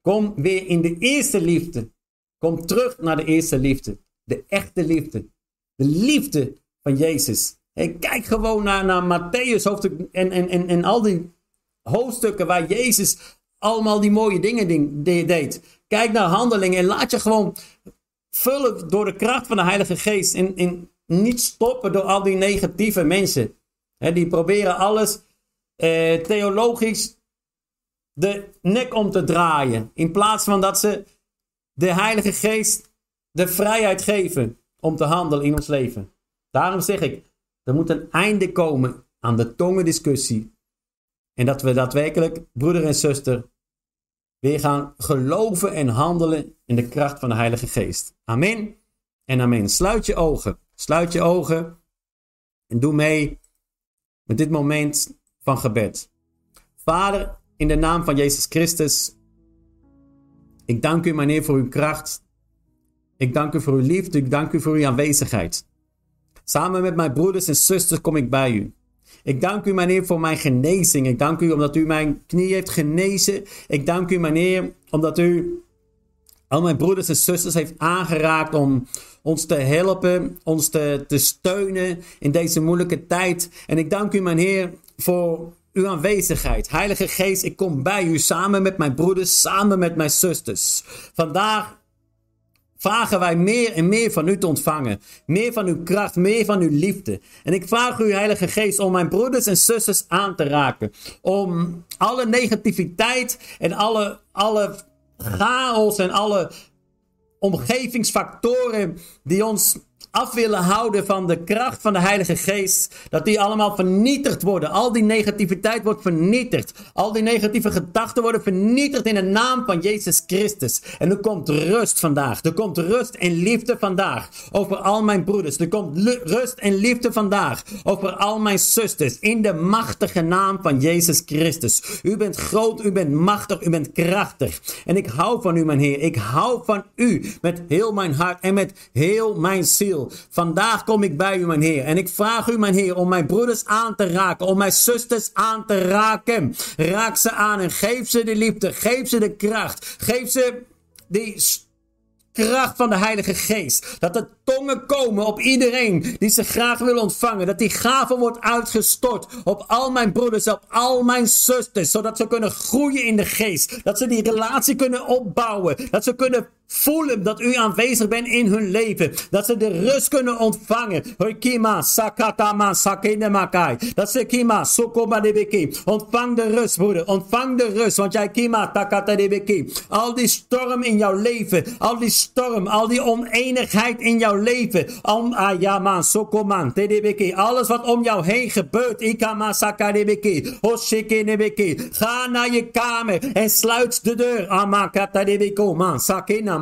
Kom weer in de eerste liefde. Kom terug naar de eerste liefde. De echte liefde. De liefde van Jezus. En kijk gewoon naar, naar Matthäus hoofdstuk en, en, en, en al die hoofdstukken waar Jezus allemaal die mooie dingen deed. Kijk naar handelingen en laat je gewoon vullen door de kracht van de Heilige Geest. En, en niet stoppen door al die negatieve mensen. die proberen alles eh, theologisch de nek om te draaien. In plaats van dat ze de Heilige Geest de vrijheid geven om te handelen in ons leven. Daarom zeg ik, er moet een einde komen aan de tongendiscussie. En dat we daadwerkelijk, broeder en zuster, weer gaan geloven en handelen in de kracht van de Heilige Geest. Amen en amen. Sluit je ogen. Sluit je ogen en doe mee met dit moment van gebed. Vader, in de naam van Jezus Christus, ik dank u, meneer, voor uw kracht. Ik dank u voor uw liefde. Ik dank u voor uw aanwezigheid. Samen met mijn broeders en zusters kom ik bij u. Ik dank u, meneer, voor mijn genezing. Ik dank u omdat u mijn knie heeft genezen. Ik dank u, meneer, omdat u al mijn broeders en zusters heeft aangeraakt om ons te helpen, ons te, te steunen in deze moeilijke tijd. En ik dank u, mijn Heer, voor uw aanwezigheid. Heilige Geest, ik kom bij u samen met mijn broeders, samen met mijn zusters. Vandaag vragen wij meer en meer van u te ontvangen. Meer van uw kracht, meer van uw liefde. En ik vraag u, Heilige Geest, om mijn broeders en zusters aan te raken. Om alle negativiteit en alle, alle chaos en alle omgevingsfactoren die ons af willen houden van de kracht van de Heilige Geest. Dat die allemaal vernietigd worden. Al die negativiteit wordt vernietigd. Al die negatieve gedachten worden vernietigd in de naam van Jezus Christus. En er komt rust vandaag. Er komt rust en liefde vandaag over al mijn broeders. Er komt rust en liefde vandaag over al mijn zusters. In de machtige naam van Jezus Christus. U bent groot, u bent machtig, u bent krachtig. En ik hou van u, mijn Heer. Ik hou van u met heel mijn hart en met heel mijn ziel. Vandaag kom ik bij u, mijn Heer. En ik vraag u, mijn Heer, om mijn broeders aan te raken. Om mijn zusters aan te raken. Raak ze aan en geef ze de liefde. Geef ze de kracht. Geef ze die kracht van de Heilige Geest. Dat er tongen komen op iedereen die ze graag wil ontvangen. Dat die gave wordt uitgestort op al mijn broeders, op al mijn zusters. Zodat ze kunnen groeien in de geest. Dat ze die relatie kunnen opbouwen. Dat ze kunnen voelen dat u aanwezig bent in hun leven. Dat ze de rust kunnen ontvangen. Kima, sakatama, sakinemakai. Dat ze kima, sokomadebeki. Ontvang de rust, broeder. Ontvang de rust. Want jij kima, takatadebeki. Al die storm in jouw leven. Al die storm. Al die oneenigheid in jouw leven. Om ayaman, sokoman. Alles wat om jou heen gebeurt. Ikama, sakadebeki. Ga naar je kamer en sluit de deur. Amakatadebeko, man, sakina.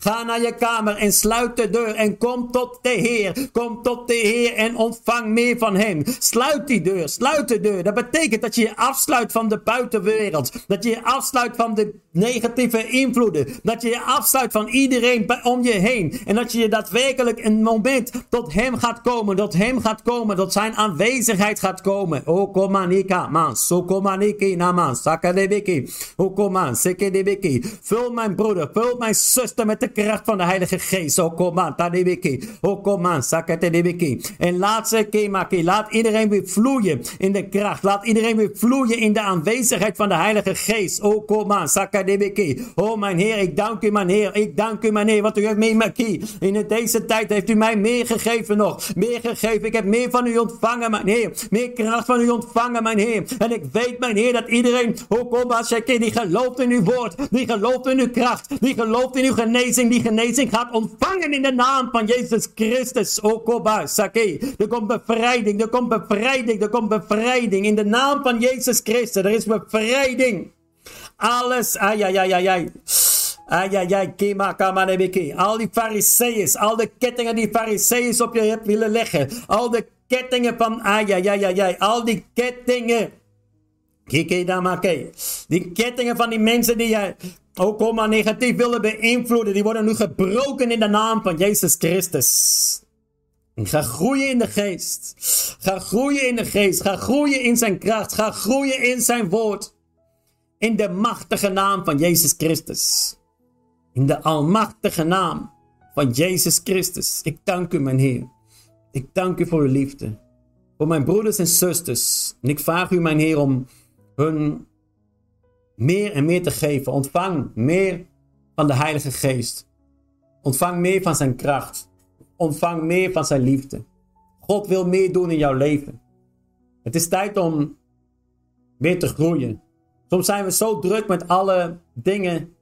Ga naar je kamer en sluit de deur en kom tot de Heer. Kom tot de Heer en ontvang meer van Hem. Sluit die deur, sluit de deur. Dat betekent dat je je afsluit van de buitenwereld. Dat je je afsluit van de negatieve invloeden. Dat je je afsluit van iedereen om je heen. En dat je je daadwerkelijk een moment tot Hem gaat komen. Tot Hem gaat komen. Tot Zijn aanwezigheid gaat komen. O komanika man. So komaniki naman. O koman. Sekedebeki. Vul mijn broeder. Vul mijn zuster met de kracht van de Heilige Geest. O kom aan, tadibiki. O kom aan, sakatadibiki. En laat ze kemaki. Laat iedereen weer vloeien in de kracht. Laat iedereen weer vloeien in de aanwezigheid van de Heilige Geest. O kom aan, sakadibiki. O mijn Heer, ik dank u mijn Heer. Ik dank u mijn Heer, want u heeft me maki. In deze tijd heeft u mij meer gegeven nog. Meer gegeven. Ik heb meer van u ontvangen mijn Heer. Meer kracht van u ontvangen mijn Heer. En ik weet mijn Heer dat iedereen, o kom aan, die gelooft in uw woord. Die gelooft in uw kracht die gelooft in uw genezing, die genezing gaat ontvangen in de naam van Jezus Christus. Okoba, Sake. Er komt bevrijding, er komt bevrijding, er komt bevrijding in de naam van Jezus Christus. Er is bevrijding. Alles, ai, ai, ai, ai, ai. Ai, ai, ai, kema, kama, Al die fariseeërs, al de kettingen die fariseeërs op je hebt willen leggen. Al de kettingen van, ai, ai, ai, ai. Al die kettingen. Kike damake. Die kettingen van die mensen die jij ook maar negatief willen beïnvloeden, die worden nu gebroken in de naam van Jezus Christus. Ga groeien in de geest. Ga groeien in de geest. Ga groeien in zijn kracht. Ga groeien in zijn woord. In de machtige naam van Jezus Christus. In de almachtige naam van Jezus Christus. Ik dank u, mijn Heer. Ik dank u voor uw liefde. Voor mijn broeders en zusters. En ik vraag u, mijn Heer, om hun meer en meer te geven. Ontvang meer van de Heilige Geest. Ontvang meer van zijn kracht. Ontvang meer van zijn liefde. God wil meer doen in jouw leven. Het is tijd om weer te groeien. Soms zijn we zo druk met alle dingen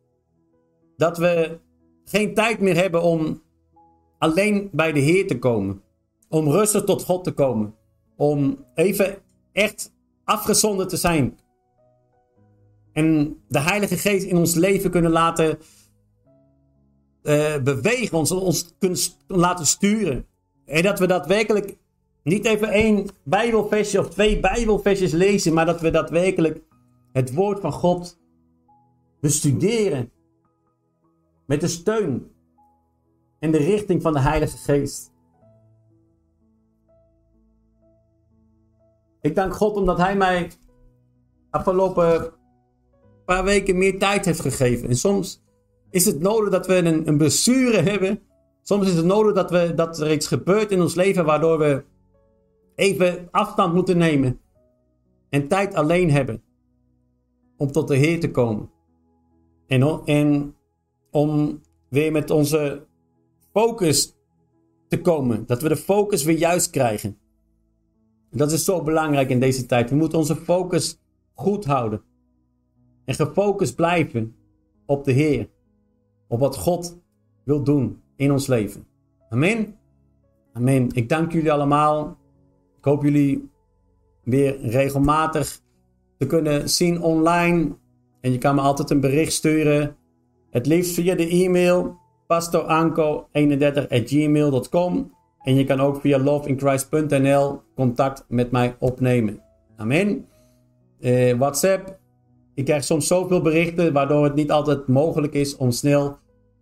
dat we geen tijd meer hebben om alleen bij de Heer te komen. Om rustig tot God te komen. Om even echt afgezonderd te zijn. En de Heilige Geest in ons leven kunnen laten uh, bewegen, ons, ons kunnen laten sturen. En dat we daadwerkelijk niet even één Bijbelversje of twee Bijbelversjes lezen, maar dat we daadwerkelijk het woord van God bestuderen. Met de steun en de richting van de Heilige Geest. Ik dank God omdat Hij mij afgelopen paar weken meer tijd heeft gegeven. En soms is het nodig dat we een, een blessure hebben. Soms is het nodig dat, we, dat er iets gebeurt in ons leven waardoor we even afstand moeten nemen. En tijd alleen hebben. Om tot de Heer te komen. En, en om weer met onze focus te komen. Dat we de focus weer juist krijgen. Dat is zo belangrijk in deze tijd. We moeten onze focus goed houden. En gefocust blijven op de Heer. Op wat God wil doen in ons leven. Amen. Amen. Ik dank jullie allemaal. Ik hoop jullie weer regelmatig te kunnen zien online. En je kan me altijd een bericht sturen. Het liefst via de e-mail pastoranko31.gmail.com En je kan ook via loveinchrist.nl contact met mij opnemen. Amen. Uh, WhatsApp. Ik krijg soms zoveel berichten waardoor het niet altijd mogelijk is om snel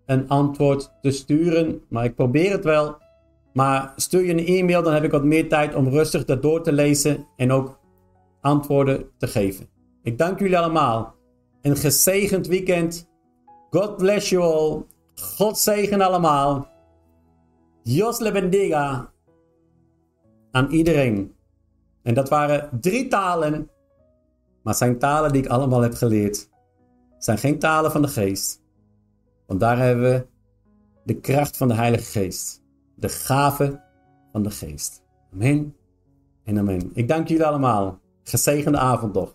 een antwoord te sturen. Maar ik probeer het wel. Maar stuur je een e-mail, dan heb ik wat meer tijd om rustig dat door te lezen en ook antwoorden te geven. Ik dank jullie allemaal. Een gezegend weekend. God bless you all. God zegen allemaal. Dios le bendiga aan iedereen. En dat waren drie talen, maar zijn talen die ik allemaal heb geleerd. Zijn geen talen van de geest. Want daar hebben we de kracht van de Heilige Geest. De gave van de Geest. Amen en amen. Ik dank jullie allemaal. Gezegende avond nog.